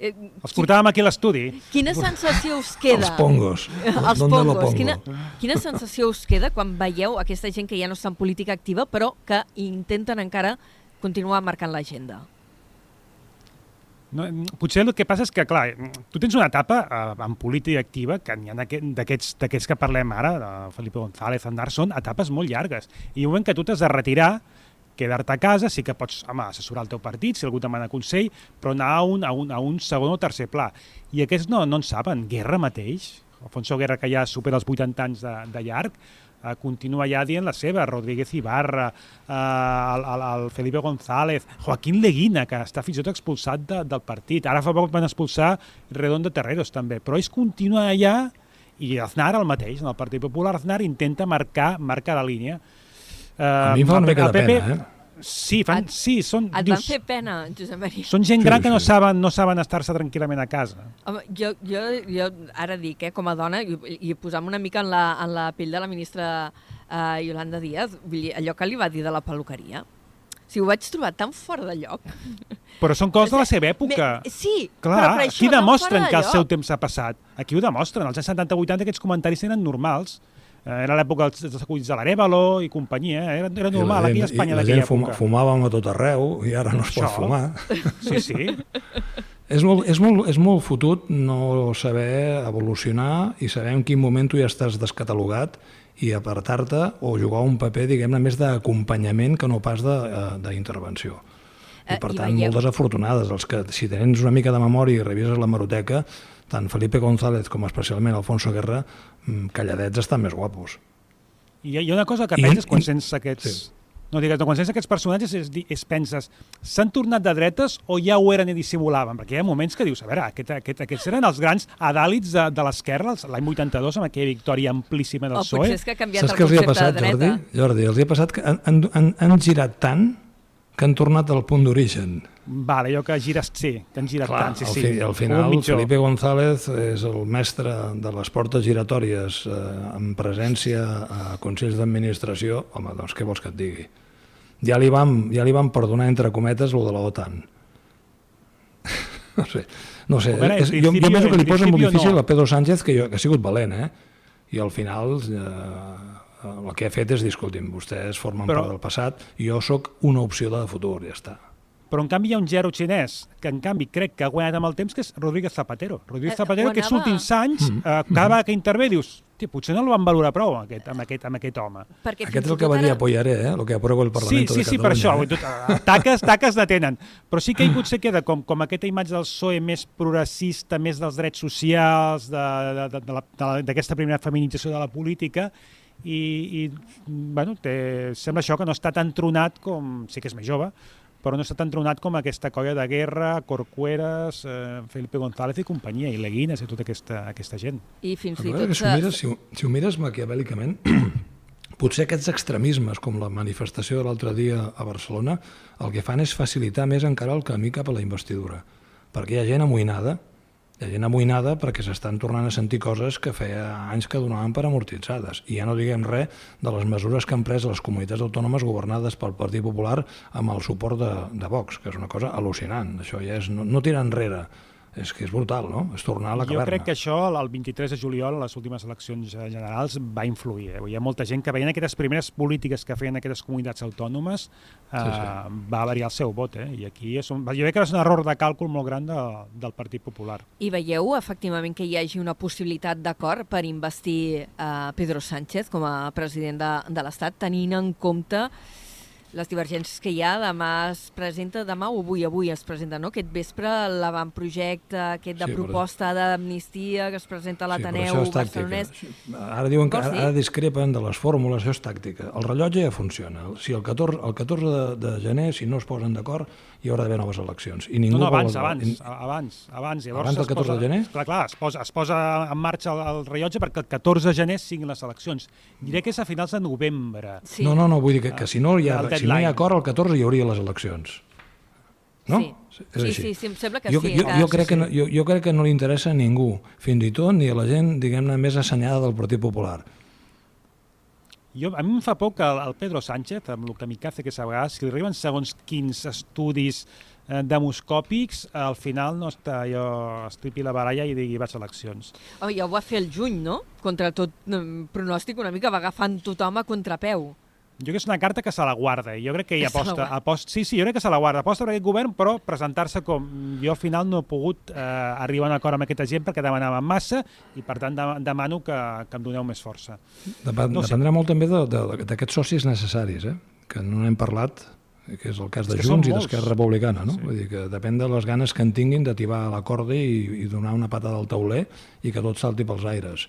Eh, Els portàvem aquí a l'estudi. Quina sensació us queda? Els pongos. <laughs> Els pongos. Pongo? Quina, quina sensació us queda quan veieu aquesta gent que ja no està en política activa però que intenten encara continuar marcant l'agenda? No, potser el que passa és que, clar, tu tens una etapa eh, en política activa, que n'hi ha d'aquests que parlem ara, de Felipe González, Andar, són etapes molt llargues. I un moment que tu t'has de retirar, quedar-te a casa, sí que pots home, assessorar el teu partit, si algú demana consell, però anar a un, a un, a un segon o tercer pla. I aquests no, no en saben. Guerra mateix, Alfonso Guerra, que ja supera els 80 anys de, de llarg, eh, continua ja dient la seva, Rodríguez Ibarra, eh, el, el, el Felipe González, Joaquín Leguina, que està fins i tot expulsat de, del partit. Ara fa poc van expulsar Redondo Terreros també, però ells continuen allà i Aznar el mateix, en el Partit Popular Aznar intenta marcar, marcar la línia. Eh, A mi em fa una mica de pena, eh? Sí, fan, Et- sí, són, Et van dius, fer pena, Josep Maria. són gent Sí, gran que no sí. saben, no saben estar-se tranquil·lament a casa. Home, jo, jo, jo ara dic, eh, com a dona, i, i posant una mica en la, en la pell de la ministra eh, Yolanda Díaz, vull dir, allò que li va dir de la peluqueria, si ho vaig trobar tan fora de lloc... Però són coses de la seva època. Me, sí, Clar, però per això aquí demostren que el seu temps ha passat. Aquí ho demostren. Als anys 70-80 aquests comentaris eren normals. Eh, era l'època dels, dels acudits de l'Arevalo i companyia. eh? Era, era normal aquí a Espanya i la d'aquella gent fuma, època. fumàvem a tot arreu i ara no es pot Això. fumar. <laughs> Sí, sí. És molt, és, molt, és molt fotut no saber evolucionar i saber en quin moment tu ja estàs descatalogat i apartar-te o jugar un paper, diguem-ne, més d'acompanyament que no pas de, eh, d'intervenció. I per i tant, veieu- molt desafortunades. Els que, si tens una mica de memòria i revises la maroteca, tant Felipe González com especialment Alfonso Guerra, mm, calladets estan més guapos. I hi ha- una cosa que I- penses quan i- sents aquests... sí. No digues, no, quan sents aquests personatges és, és penses, s'han tornat de dretes o ja ho eren i dissimulaven? Perquè hi ha moments que dius, a veure, aquest, aquest, aquests eren els grans adàlits de, de l'esquerra, els- l'any 82, amb aquella victòria amplíssima del O PSOE. potser és que ha canviat Saps el què els hi ha concepte passat, de dreta. Jordi? Jordi, els hi ha passat que han, han, han, han girat tant que han tornat al punt d'origen. Vale, allò que gires, sí, que han girat Clar, tant, sí, al, sí. fi, al Un final. Felipe González és el mestre de les portes giratòries eh, en presència a Consells d'Administració. Home, doncs què vols que et digui? Ja li vam, ja li vam perdonar, entre cometes, lo de la OTAN. <laughs> no sé, no sé. Veure, és, jo, jo penso que li posa molt difícil no. a Pedro Sánchez, que, jo, que ha sigut valent, eh? I al final eh, el que ha fet és dir, escolti'm, vostès formen Però- part del passat, jo sóc una opció de futur, ja està. Però en canvi hi ha un zero xinès, que en canvi crec que ha guanyat amb el temps, que és Rodríguez Zapatero. Rodríguez Eh, Zapatero, ho aquests anava- últims anys, Mm. eh, cada vegada que intervé dius, "Tia, potser no el van valorar prou amb aquest, amb aquest, amb aquest home. Perquè Aquest és el que va dir apoyaré, eh? el que apruebo el Sí, Parlamento sí, de sí, Catalunya. per això. eh? tot- Taques, taques detenen. Però sí que ell potser queda com, com aquesta imatge del PSOE més progressista, més dels drets socials, de- de- de- de la- de la- d'aquesta primera feminització de la política, i, i bueno, té, sembla això que no està tan tronat com... Sí que és més jove, però no està tan tronat com aquesta colla de guerra, Corcueras, eh, Felipe González i companyia, i Leguines i tota aquesta, aquesta gent. I fins i tot... si ho mires, si, ho- si ho mires maquiavèlicament, <clears throat> potser aquests extremismes, com la manifestació de l'altre dia a Barcelona, el que fan és facilitar més encara el camí cap a la investidura. Perquè hi ha gent amoïnada, hi ha gent amoïnada perquè s'estan tornant a sentir coses que feia anys que donaven per amortitzades. I ja no diguem res de les mesures que han pres les comunitats autònomes governades pel Partit Popular amb el suport de, de Vox, que és una cosa al·lucinant. Això ja és no, no tirar enrere, és que és brutal, no? És tornar a la Jo caverna. crec que això, el 23 de juliol, a les últimes eleccions generals, va influir. Eh? Hi ha molta gent que veient aquestes primeres polítiques que feien aquestes comunitats autònomes eh, Sí, sí. va variar el seu vot. Eh? I aquí és un, jo crec que és un error de càlcul molt gran de, del Partit Popular. I veieu, efectivament, que hi hagi una possibilitat d'acord per investir eh, Pedro Sánchez com a president de, de l'Estat, tenint en compte les divergències que hi ha. Demà es presenta, demà o avui, avui es presenta, no?, aquest vespre l'avantprojecte aquest de Sí, però- proposta d'amnistia que es presenta a Sí, però l'Ateneu tàctica. barcelonès. Ara diuen que ara, ara discrepen de les fórmules, això és tàctica. El rellotge ja funciona. Si el 14, el 14 de, de gener, si no es posen d'acord, hi haurà d'haver noves eleccions. I ningú No, no, vol- abans, abans, abans, abans. Llavors Abans del es 14 posa, de gener? Clar, clar, es posa, es posa en marxa el, el rellotge perquè el 14 de gener siguin les eleccions. Diré que és a finals de novembre. Sí. No, no, no, vull dir que, que si, no hi ha, si no hi ha acord, el 14 hi hauria les eleccions. No? Sí. És Sí, així. sí, sí, em sembla que jo, sí. jo, que... jo, crec que no, jo, jo crec que no li interessa a ningú, fins i tot ni a la gent, diguem-ne, més assenyada del Partit Popular. Jo, a mi em fa por que el, el Pedro Sánchez, amb el kamikaze que vegades, si li arriben segons quins estudis eh, demoscòpics, al final no està jo estripi la baralla i digui vaig a eleccions. Oh, ja ho va fer el juny, no? Contra tot mm, pronòstic, una mica va agafant tothom a contrapeu. Jo crec que és una carta que se la guarda i jo crec que hi aposta, aposta... Sí, sí, jo crec que se la guarda. Aposta per aquest govern, però presentar-se com... Jo al final no he pogut eh, arribar a un acord amb aquesta gent perquè demanàvem massa i per tant de, demano que, que em doneu més força. Depèn, No ho sé. dependrà molt també d'aquests socis necessaris, eh? que no n'hem parlat que és el cas de És Junts i d'Esquerra Republicana, no? Sí. Vull dir que depèn de les ganes que en tinguin d'ativar la corda i, i donar una patada al tauler i que tot salti pels aires.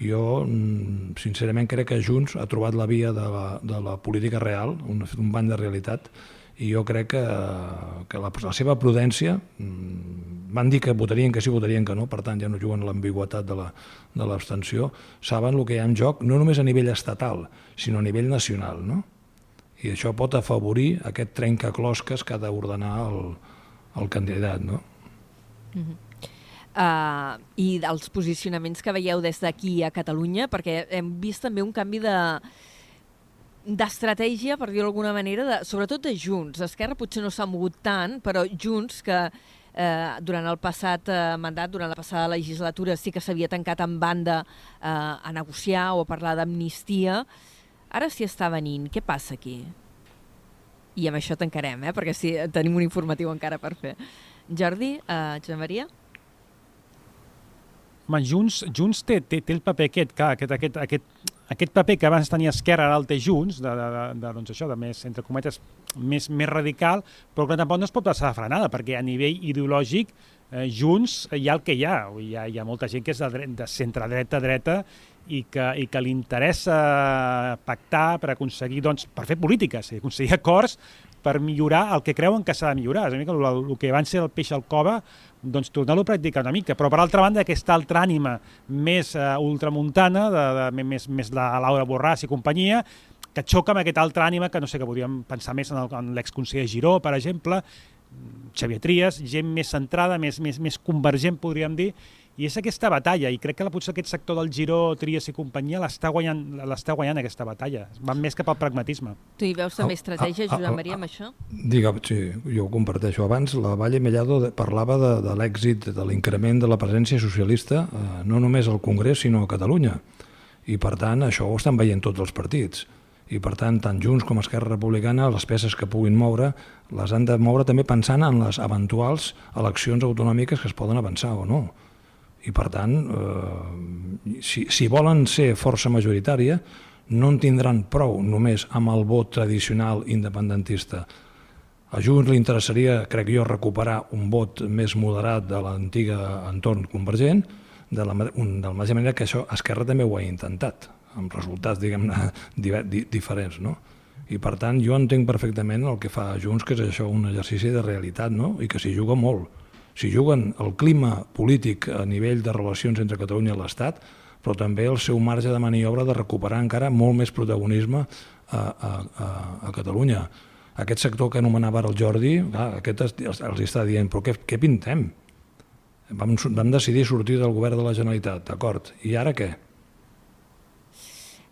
Jo, mm, sincerament, crec que Junts ha trobat la via de la, de la política real, un, un bany de realitat, i jo crec que, que la, la seva prudència, mm, van dir que votarien que sí, votarien que no, per tant ja no juguen a l'ambigüetat de la- de l'abstenció, saben el que hi ha en joc, no només a nivell estatal, sinó a nivell nacional, no? I això pot afavorir aquest trencaclosques que ha d'ordenar el, el candidat, no? Uh, I dels posicionaments que veieu des d'aquí a Catalunya, perquè hem vist també un canvi de d'estratègia, per dir-ho d'alguna manera, de, sobretot de Junts. Esquerra potser no s'ha mogut tant, però Junts, que eh, durant el passat eh, mandat, durant la passada legislatura, sí que s'havia tancat en banda eh, a negociar o a parlar d'amnistia, ara s'hi està venint. Què passa aquí? I amb això tancarem, eh? perquè sí, tenim un informatiu encara per fer. Jordi, eh, Josep Maria? Home, Junts, Junts té, té, té el paper aquest, clar, aquest, aquest, aquest, aquest paper que abans tenia Esquerra, ara el té Junts, de, de, de, de, doncs això, de més, entre cometes, més, més radical, però que tampoc no es pot passar de frenada, perquè a nivell ideològic eh, Junts hi ha el que hi ha. Hi ha, hi ha molta gent que és de, dre- de centre-dreta, dreta, i que, i que li interessa pactar per aconseguir, doncs, per fer polítiques, aconseguir acords per millorar el que creuen que s'ha de millorar. És una mica el, el que van ser el peix al cova, doncs tornar-lo a practicar una mica. Però per altra banda, aquesta altra ànima més uh, ultramuntana, de, de, més, més la Laura Borràs i companyia, que xoca amb aquesta altra ànima que no sé, que podríem pensar més en el- en l'exconseller Giró, per exemple, Xavier Trias, gent més centrada, més, més, més convergent, podríem dir, i és aquesta batalla, i crec que la- potser aquest sector del Giró, Trias i companyia l'està guanyant, l'està guanyant aquesta batalla. Van més cap al pragmatisme. Tu hi veus també estratègia, ah, ah, Josep ah, Maria, ah. amb això? Digue, sí, jo ho comparteixo. Abans la Valle Mellado de- parlava de, de l'èxit, de l'increment de la presència socialista, eh, no només al Congrés, sinó a Catalunya. I per tant, això ho estan veient tots els partits. I per tant, tant Junts com Esquerra Republicana, les peces que puguin moure, les han de moure també pensant en les eventuals eleccions autonòmiques que es poden avançar o no. I per tant, eh, si, si volen ser força majoritària, no en tindran prou només amb el vot tradicional independentista. A Junts li interessaria, crec jo, recuperar un vot més moderat de l'antiga entorn convergent, de la, un, de la mateixa manera que això Esquerra també ho ha intentat, amb resultats, diguem-ne, <laughs> diver- di, diferents, no? I per tant, jo entenc perfectament el que fa Junts, que és això, un exercici de realitat, no? I que s'hi juga molt. S'hi juguen el clima polític a nivell de relacions entre Catalunya i l'Estat, però també el seu marge de maniobra de recuperar encara molt més protagonisme a, a, a, a Catalunya. Aquest sector que anomenava ara el Jordi, clar, aquest es- els, els està dient, però què, què pintem? Vam, vam decidir sortir del govern de la Generalitat, d'acord, i ara què?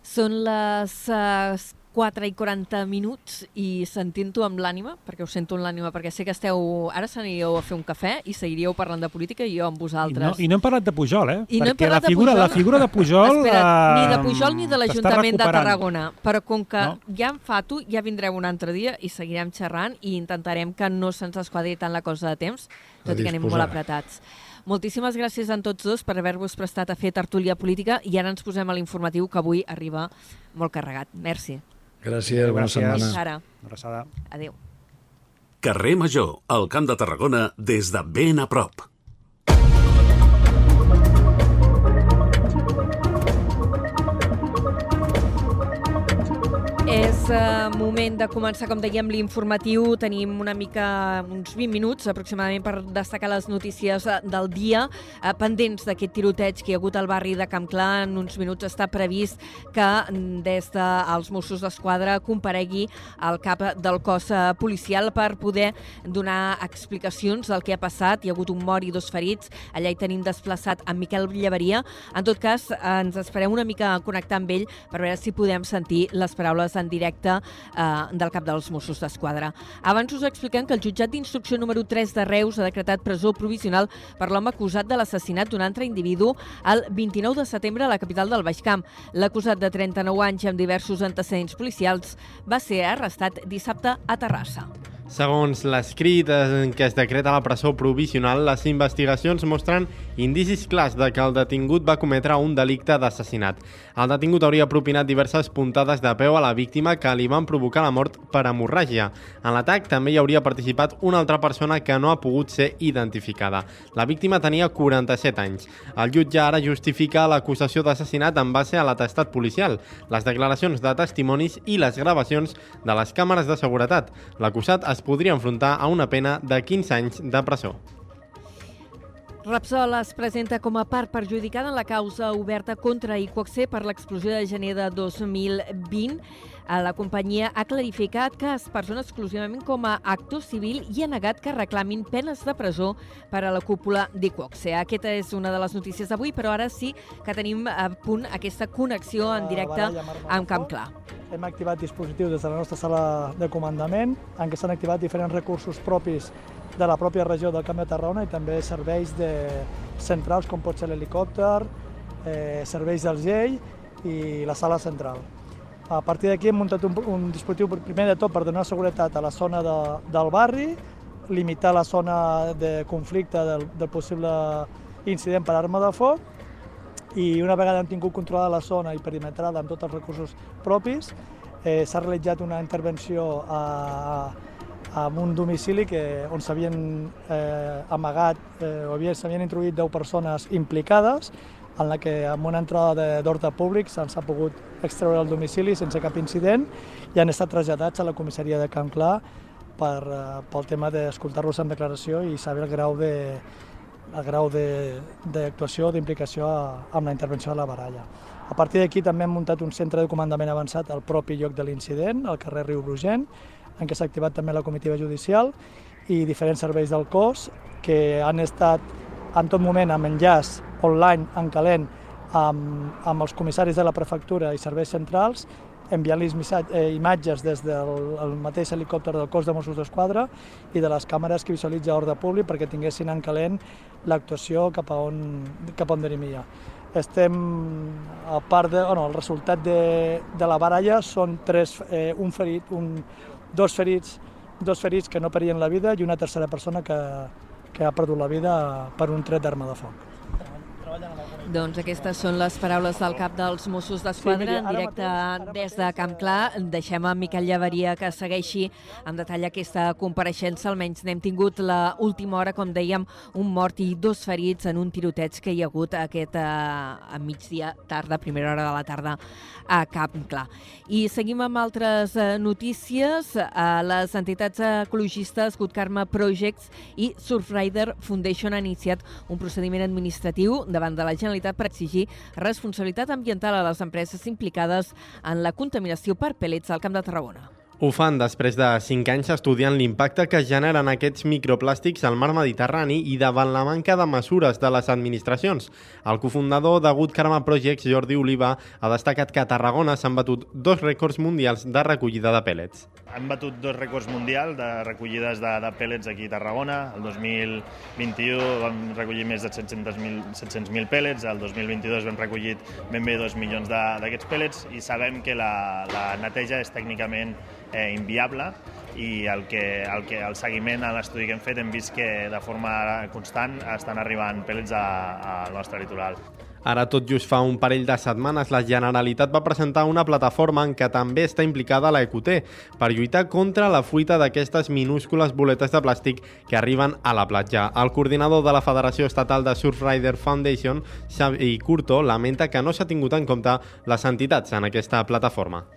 Són les uh, 4 i 40 minuts i sentint-ho amb l'ànima, perquè us sento amb l'ànima, perquè sé que esteu... Ara s'aniríeu a fer un cafè i seguiríeu parlant de política i jo amb I no, vosaltres. I no hem parlat de Pujol, eh? I no hem Perquè parlat la de figura, Pujol. la figura de Pujol... <laughs> Espera't, ni de eh, Pujol ni de l'Ajuntament de. Tarragona. Però com que No? ja em fato, ja vindrem un altre dia i seguirem xerrant i intentarem que no se'ns esquadri tant la cosa de temps, tot i que anem molt apretats. Moltíssimes gràcies a tots dos per haver-vos prestat a fer tertúlia política i ara ens posem a l'informatiu que avui arriba molt carregat. Merci. Gràcies, bona Gràcies. setmana. Fins ara. Una abraçada. Adéu. Carrer Major, al Camp de Tarragona, des de ben a prop. És uh, moment de començar, com dèiem, l'informatiu. Tenim una mica, uns 20 minuts aproximadament per destacar les notícies eh, del dia. Uh, pendents d'aquest tiroteig que hi ha hagut al barri de Camp Clar, en uns minuts està previst que mm, des dels Mossos d'Esquadra comparegui el cap del cos eh, policial per poder donar explicacions del que ha passat. Hi ha hagut un mort i dos ferits. Allà hi tenim desplaçat en Miquel Llevaria. En tot cas, eh, ens esperem una mica a connectar amb ell per veure si podem sentir les paraules en directe eh, del cap dels Mossos d'Esquadra. Abans us expliquem que el jutjat d'instrucció número 3 de Reus ha decretat presó provisional per l'home acusat de l'assassinat d'un altre individu el 29 de setembre a la capital del Baix Camp. L'acusat de 39 anys amb diversos antecedents policials va ser arrestat dissabte a Terrassa. Segons l'escrit en què es decreta la presó provisional, les investigacions mostren indicis clars de que el detingut va cometre un delicte d'assassinat. El detingut hauria propinat diverses puntades de peu a la víctima que li van provocar la mort per hemorràgia. En l'atac també hi hauria participat una altra persona que no ha pogut ser identificada. La víctima tenia 47 anys. El jutge ara justifica l'acusació d'assassinat en base a l'atestat policial, les declaracions de testimonis i les gravacions de les càmeres de seguretat. L'acusat es podria enfrontar a una pena de 15 anys de presó. Repsol es presenta com a part perjudicada en la causa oberta contra Iquoxe per l'explosió de gener de 2020. La companyia ha clarificat que es persona exclusivament com a actor civil i ha negat que reclamin penes de presó per a la cúpula d'Iquoxe. Aquesta és una de les notícies d'avui, però ara sí que tenim a punt aquesta connexió en directe amb Camp Clar. Hem activat dispositius des de la nostra sala de comandament en què s'han activat diferents recursos propis de la pròpia regió del Camp de Tarragona i també serveis de centrals com pot ser l'helicòpter, eh, serveis del GEI i la sala central. A partir d'aquí hem muntat un, un dispositiu primer de tot per donar seguretat a la zona de, del barri, limitar la zona de conflicte del, del possible incident per arma de foc i una vegada hem tingut controlada la zona i perimetrada amb tots els recursos propis, eh, s'ha realitzat una intervenció a, a, un domicili que, on s'havien eh, amagat eh, o s'havien introduït 10 persones implicades, en la que amb una entrada d'ordre públic se'ns ha pogut extreure el domicili sense cap incident i han estat traslladats a la comissaria de Can Clar per, eh, pel tema d'escoltar-los en declaració i saber el grau de, el grau d'actuació, d'implicació amb la intervenció de la baralla. A partir d'aquí també hem muntat un centre de comandament avançat al propi lloc de l'incident, al carrer Riu Brugent, en què s'ha activat també la comitiva judicial i diferents serveis del cos que han estat en tot moment amb enllaç online, en calent, amb, amb els comissaris de la prefectura i serveis centrals enviant-los eh, imatges des del el mateix helicòpter del cos de Mossos d'Esquadra i de les càmeres que visualitza ordre públic perquè tinguessin en calent l'actuació cap, a on, cap on dirimia. Estem, a part de, bueno, el resultat de, de la baralla són tres, eh, un ferit, un, dos ferits, dos ferits que no perien la vida i una tercera persona que, que ha perdut la vida per un tret d'arma de foc. Doncs aquestes són les paraules del cap dels Mossos d'Esquadra sí, en directe des de Camp Clar. Deixem a Miquel Llavaria que segueixi en detall aquesta compareixença. Almenys n'hem tingut la última hora, com dèiem, un mort i dos ferits en un tiroteig que hi ha hagut aquest eh, a migdia, tarda, primera hora de la tarda a Camp Clar. I seguim amb altres eh, notícies. Eh, les entitats ecologistes Good Karma Projects i Surfrider Foundation han iniciat un procediment administratiu davant de la Generalitat Generalitat per exigir responsabilitat ambiental a les empreses implicades en la contaminació per pèl·lits al Camp de Tarragona. Ho fan després de 5 anys estudiant l'impacte que generen aquests microplàstics al mar Mediterrani i davant la manca de mesures de les administracions. El cofundador de Good Karma Projects, Jordi Oliva, ha destacat que a Tarragona s'han batut dos rècords mundials de recollida de pèl·lets han batut dos rècords mundials de recollides de, de pèl·lets aquí a Tarragona. El 2021 vam recollir més de 700.000 700 pèl·lets, el 2022 vam recollir ben bé 2 milions d'aquests pèl·lets i sabem que la, la neteja és tècnicament eh, inviable i el, que, el, que, el seguiment a l'estudi que hem fet hem vist que de forma constant estan arribant pèl·lets al nostre litoral. Ara, tot just fa un parell de setmanes, la Generalitat va presentar una plataforma en què també està implicada la EQT per lluitar contra la fuita d'aquestes minúscules boletes de plàstic que arriben a la platja. El coordinador de la Federació Estatal de Surfrider Foundation, Xavi Curto, lamenta que no s'ha tingut en compte les entitats en aquesta plataforma.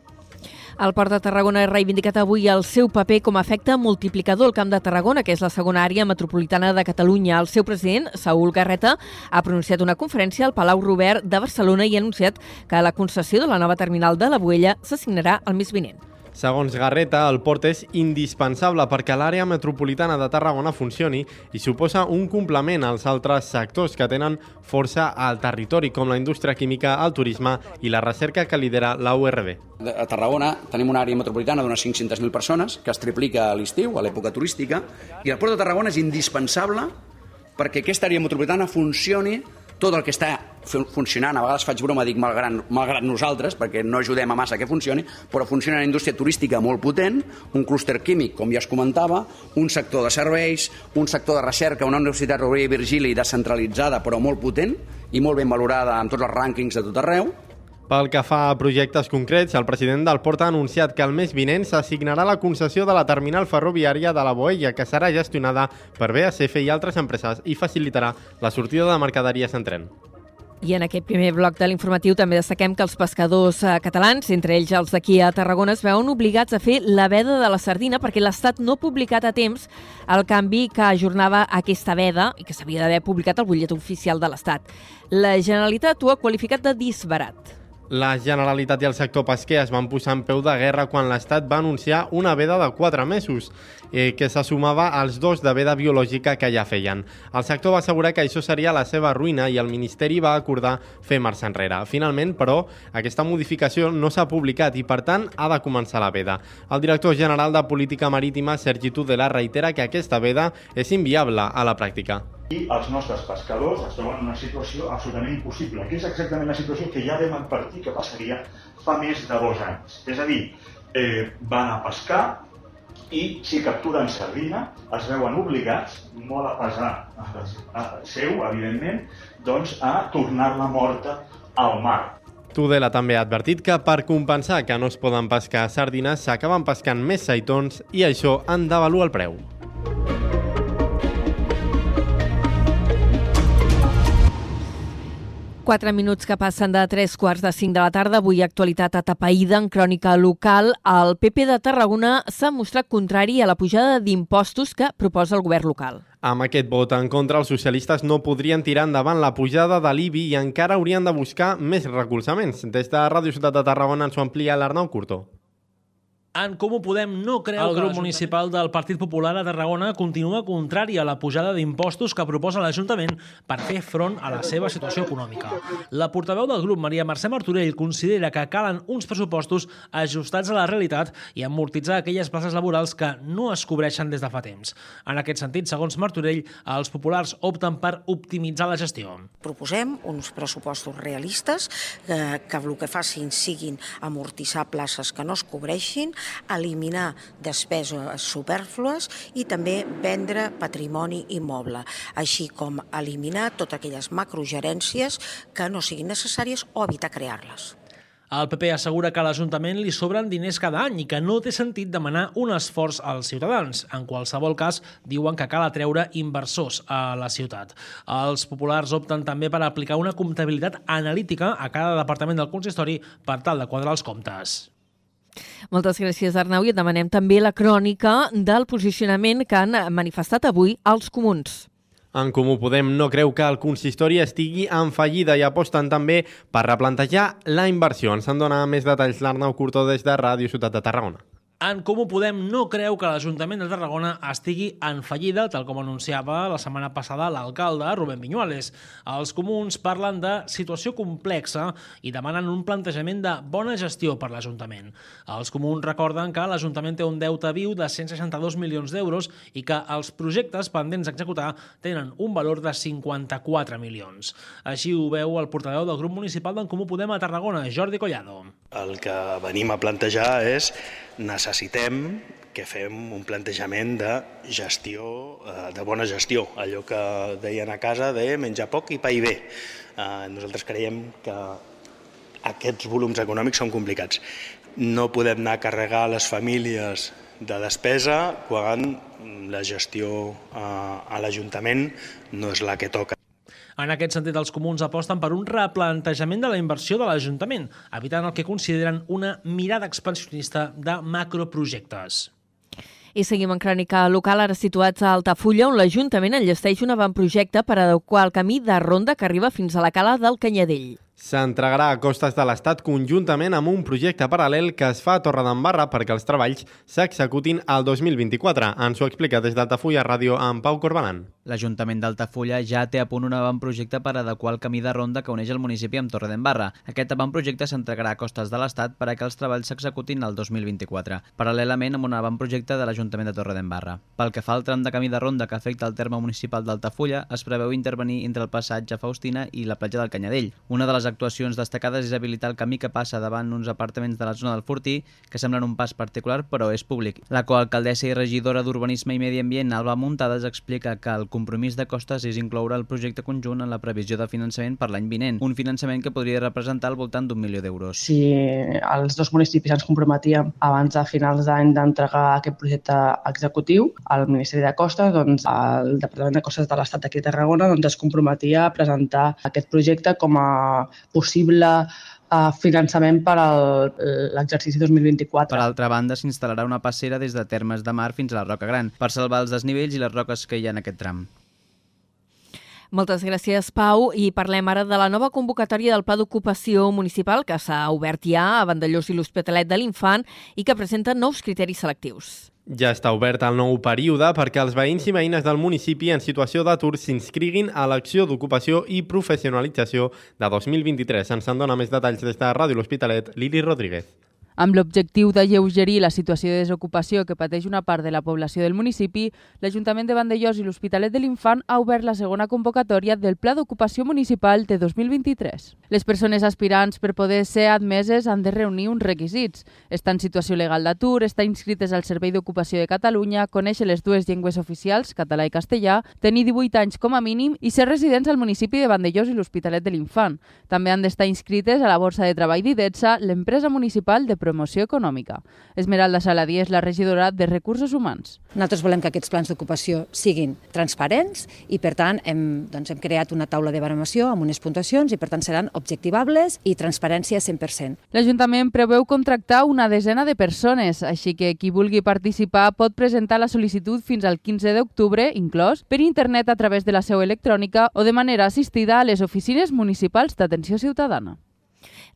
El Port de Tarragona ha reivindicat avui el seu paper com a efecte multiplicador al Camp de Tarragona, que és la segona àrea metropolitana de Catalunya. El seu president, Saúl Garreta, ha pronunciat una conferència al Palau Robert de Barcelona i ha anunciat que la concessió de la nova terminal de la Buella s'assignarà el mes vinent. Segons Garreta, el port és indispensable perquè l'àrea metropolitana de Tarragona funcioni i suposa un complement als altres sectors que tenen força al territori, com la indústria química, el turisme i la recerca que lidera la URB. A Tarragona tenim una àrea metropolitana d'unes 500.000 persones que es triplica a l'estiu, a l'època turística, i el port de Tarragona és indispensable perquè aquesta àrea metropolitana funcioni tot el que està funcionant, a vegades faig broma, dic malgrat, malgrat nosaltres, perquè no ajudem a massa que funcioni, però funciona una indústria turística molt potent, un clúster químic, com ja es comentava, un sector de serveis, un sector de recerca, una universitat Rovira i Virgili descentralitzada però molt potent i molt ben valorada en tots els rànquings de tot arreu, pel que fa a projectes concrets, el president del Port ha anunciat que el mes vinent s'assignarà la concessió de la terminal ferroviària de la Boella, que serà gestionada per BASF i altres empreses i facilitarà la sortida de mercaderies en tren. I en aquest primer bloc de l'informatiu també destaquem que els pescadors eh, catalans, entre ells els d'aquí a Tarragona, es veuen obligats a fer la veda de la sardina perquè l'Estat no ha publicat a temps el canvi que ajornava aquesta veda i que s'havia d'haver publicat al butllet oficial de l'Estat. La Generalitat ho ha qualificat de disbarat. La Generalitat i el sector pesquer es van posar en peu de guerra quan l'Estat va anunciar una veda de 4 mesos, eh, que se sumava als dos de veda biològica que ja feien. El sector va assegurar que això seria la seva ruïna i el Ministeri va acordar fer marxa enrere. Finalment, però, aquesta modificació no s'ha publicat i, per tant, ha de començar la veda. El director general de Política Marítima, Sergi Tudela, reitera que aquesta veda és inviable a la pràctica i els nostres pescadors es troben en una situació absolutament impossible, que és exactament la situació que ja vam advertir que passaria fa més de dos anys. És a dir, eh, van a pescar i si capturen sardina es veuen obligats, molt a pesar a seu, evidentment, doncs a tornar-la morta al mar. Tudela també ha advertit que per compensar que no es poden pescar sardines s'acaben pescant més saitons i això han d'avaluar el preu. Quatre minuts que passen de tres quarts de cinc de la tarda. Avui actualitat atapeïda en crònica local. El PP de Tarragona s'ha mostrat contrari a la pujada d'impostos que proposa el govern local. Amb aquest vot en contra, els socialistes no podrien tirar endavant la pujada de l'IBI i encara haurien de buscar més recolzaments. Des de Ràdio Ciutat de Tarragona ens ho amplia l'Arnau Curto. En Comú Podem no creu el grup municipal del Partit Popular a Tarragona continua contrari a la pujada d'impostos que proposa l'Ajuntament per fer front a la seva situació econòmica. La portaveu del grup, Maria Mercè Martorell, considera que calen uns pressupostos ajustats a la realitat i amortitzar aquelles places laborals que no es cobreixen des de fa temps. En aquest sentit, segons Martorell, els populars opten per optimitzar la gestió. Proposem uns pressupostos realistes eh, que el que facin siguin amortitzar places que no es cobreixin, eliminar despeses superflues i també vendre patrimoni immoble, així com eliminar totes aquelles macrogerències que no siguin necessàries o evitar crear-les. El PP assegura que a l'Ajuntament li sobren diners cada any i que no té sentit demanar un esforç als ciutadans. En qualsevol cas, diuen que cal atreure inversors a la ciutat. Els populars opten també per aplicar una comptabilitat analítica a cada departament del consistori per tal de quadrar els comptes. Moltes gràcies, Arnau, i et demanem també la crònica del posicionament que han manifestat avui els comuns. En Comú Podem no creu que el consistori estigui en fallida i aposten també per replantejar la inversió. Ens en dona més detalls l'Arnau Curtó des de Ràdio Ciutat de Tarragona. En Comú Podem no creu que l'Ajuntament de Tarragona estigui en fallida, tal com anunciava la setmana passada l'alcalde Rubén Viñuales. Els comuns parlen de situació complexa i demanen un plantejament de bona gestió per l'Ajuntament. Els comuns recorden que l'Ajuntament té un deute viu de 162 milions d'euros i que els projectes pendents d'executar tenen un valor de 54 milions. Així ho veu el portaveu del grup municipal d'en Comú Podem a Tarragona, Jordi Collado. El que venim a plantejar és necessitem que fem un plantejament de gestió, eh, de bona gestió, allò que deien a casa de menjar poc i pa i bé. Eh, nosaltres creiem que aquests volums econòmics són complicats. No podem anar a carregar les famílies de despesa quan la gestió eh, a l'Ajuntament no és la que toca. En aquest sentit, els comuns aposten per un replantejament de la inversió de l'Ajuntament, evitant el que consideren una mirada expansionista de macroprojectes. I seguim en crònica local, ara situats a Altafulla, on l'Ajuntament enllesteix un avantprojecte per adequar el camí de ronda que arriba fins a la cala del Canyadell. S'entregarà a costes de l'Estat conjuntament amb un projecte paral·lel que es fa a Torredembarra perquè els treballs s'executin al 2024. Ens ho explica des d'Altafulla Ràdio amb Pau Corbalan. L'Ajuntament d'Altafulla ja té a punt un avantprojecte per adequar el camí de ronda que uneix el municipi amb Torredembarra. Aquest avantprojecte s'entregarà a costes de l'Estat per a que els treballs s'executin el 2024, paral·lelament amb un avantprojecte de l'Ajuntament de Torredembarra. Pel que fa al tram de camí de ronda que afecta el terme municipal d'Altafulla, es preveu intervenir entre el passatge Faustina i la platja del Canyadell. Una de les actuacions destacades és habilitar el camí que passa davant uns apartaments de la zona del Fortí, que semblen un pas particular però és públic. La coalcaldessa i regidora d'Urbanisme i Medi Ambient, Alba Muntades, explica que el compromís de Costes és incloure el projecte conjunt en la previsió de finançament per l'any vinent, un finançament que podria representar al voltant d'un milió d'euros. Si els dos municipis ens comprometíem abans de finals d'any d'entregar aquest projecte executiu al Ministeri de Costes, doncs el Departament de Costes de l'Estat d'aquí a Tarragona doncs, es comprometia a presentar aquest projecte com a possible uh, finançament per al l'exercici 2024. Per altra banda, s'instal·larà una passera des de Termes de Mar fins a la Roca Gran per salvar els desnivells i les roques que hi ha en aquest tram. Moltes gràcies, Pau. I parlem ara de la nova convocatòria del Pla d'Ocupació Municipal que s'ha obert ja a Vandellós i l'Hospitalet de l'Infant i que presenta nous criteris selectius. Ja està obert el nou període perquè els veïns i veïnes del municipi en situació d'atur s'inscriguin a l'acció d'ocupació i professionalització de 2023. Ens en dona més detalls des de Ràdio L'Hospitalet, Lili Rodríguez. Amb l'objectiu de lleugerir la situació de desocupació que pateix una part de la població del municipi, l'Ajuntament de Vandellós i l'Hospitalet de l'Infant ha obert la segona convocatòria del Pla d'Ocupació Municipal de 2023. Les persones aspirants per poder ser admeses han de reunir uns requisits. Estar en situació legal d'atur, estar inscrites al Servei d'Ocupació de Catalunya, conèixer les dues llengües oficials, català i castellà, tenir 18 anys com a mínim i ser residents al municipi de Vandellós i l'Hospitalet de l'Infant. També han d'estar inscrites a la Borsa de Treball d'IDETSA, l'empresa municipal de promoció econòmica. Esmeralda Saladí és la regidora de Recursos Humans. Nosaltres volem que aquests plans d'ocupació siguin transparents i, per tant, hem, doncs, hem creat una taula de baremació amb unes puntuacions i, per tant, seran objectivables i transparència 100%. L'Ajuntament preveu contractar una desena de persones, així que qui vulgui participar pot presentar la sol·licitud fins al 15 d'octubre, inclòs, per internet a través de la seu electrònica o de manera assistida a les oficines municipals d'atenció ciutadana.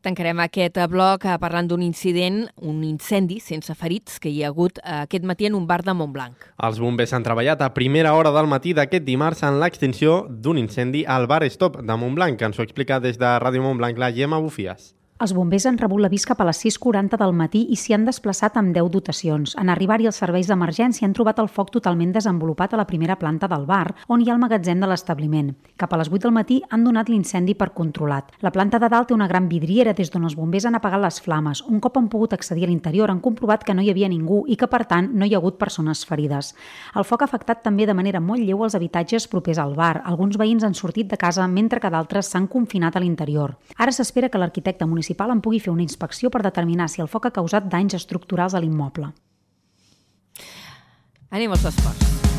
Tancarem aquest bloc eh, parlant d'un incident, un incendi sense ferits que hi ha hagut eh, aquest matí en un bar de Montblanc. Els bombers han treballat a primera hora del matí d'aquest dimarts en l'extinció d'un incendi al bar Stop de Montblanc. Ens ho explica des de Ràdio Montblanc la Gemma Bufies. Els bombers han rebut l'avís cap a les 6.40 del matí i s'hi han desplaçat amb 10 dotacions. En arribar-hi els serveis d'emergència han trobat el foc totalment desenvolupat a la primera planta del bar, on hi ha el magatzem de l'establiment. Cap a les 8 del matí han donat l'incendi per controlat. La planta de dalt té una gran vidriera des d'on els bombers han apagat les flames. Un cop han pogut accedir a l'interior han comprovat que no hi havia ningú i que, per tant, no hi ha hagut persones ferides. El foc ha afectat també de manera molt lleu els habitatges propers al bar. Alguns veïns han sortit de casa mentre que d'altres s'han confinat a l'interior. Ara s'espera que l'arquitecte municipal municipal en pugui fer una inspecció per determinar si el foc ha causat danys estructurals a l'immoble. Anem als esports.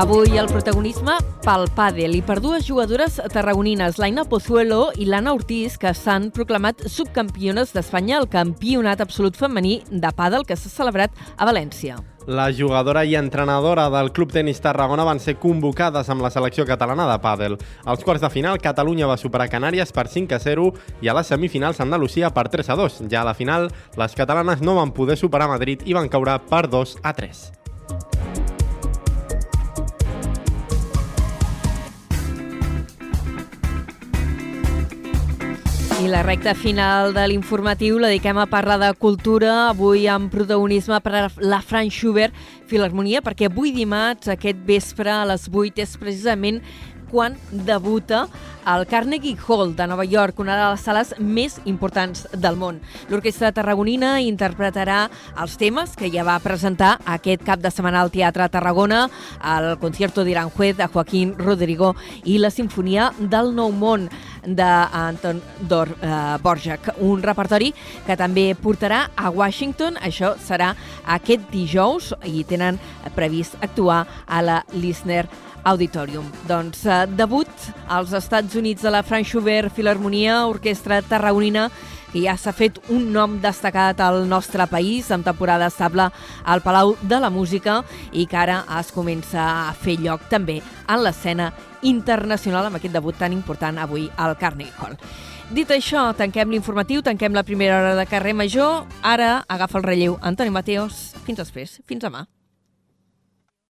Avui el protagonisme pel pàdel i per dues jugadores tarragonines, l'Aina Pozuelo i l'Anna Ortiz, que s'han proclamat subcampiones d'Espanya al Campionat Absolut Femení de pàdel que s'ha celebrat a València. La jugadora i entrenadora del Club Tenis Tarragona van ser convocades amb la selecció catalana de pàdel. Als quarts de final, Catalunya va superar Canàries per 5 a 0 i a les semifinals Andalusia per 3 a 2. Ja a la final, les catalanes no van poder superar Madrid i van caure per 2 a 3. I la recta final de l'informatiu la dediquem a parlar de cultura, avui amb protagonisme per la Franz Schubert Filharmonia, perquè avui dimarts, aquest vespre a les 8, és precisament quan debuta al Carnegie Hall de Nova York, una de les sales més importants del món. L'Orquestra Tarragonina interpretarà els temes que ja va presentar aquest cap de setmana al Teatre Tarragona, el Concierto d'Iranjuez de Joaquín Rodrigo i la Sinfonia del Nou Món d'Anton Dor uh, Borjak, un repertori que també portarà a Washington, això serà aquest dijous i tenen previst actuar a la Lisner Auditorium. Doncs eh, debut als Estats Units de la Franz Schubert Filharmonia, orquestra tarragonina, que ja s'ha fet un nom destacat al nostre país, amb temporada estable al Palau de la Música i que ara es comença a fer lloc també en l'escena internacional amb aquest debut tan important avui al Carnegie Hall. Dit això, tanquem l'informatiu, tanquem la primera hora de carrer major. Ara agafa el relleu Antoni Mateos. Fins després. Fins demà.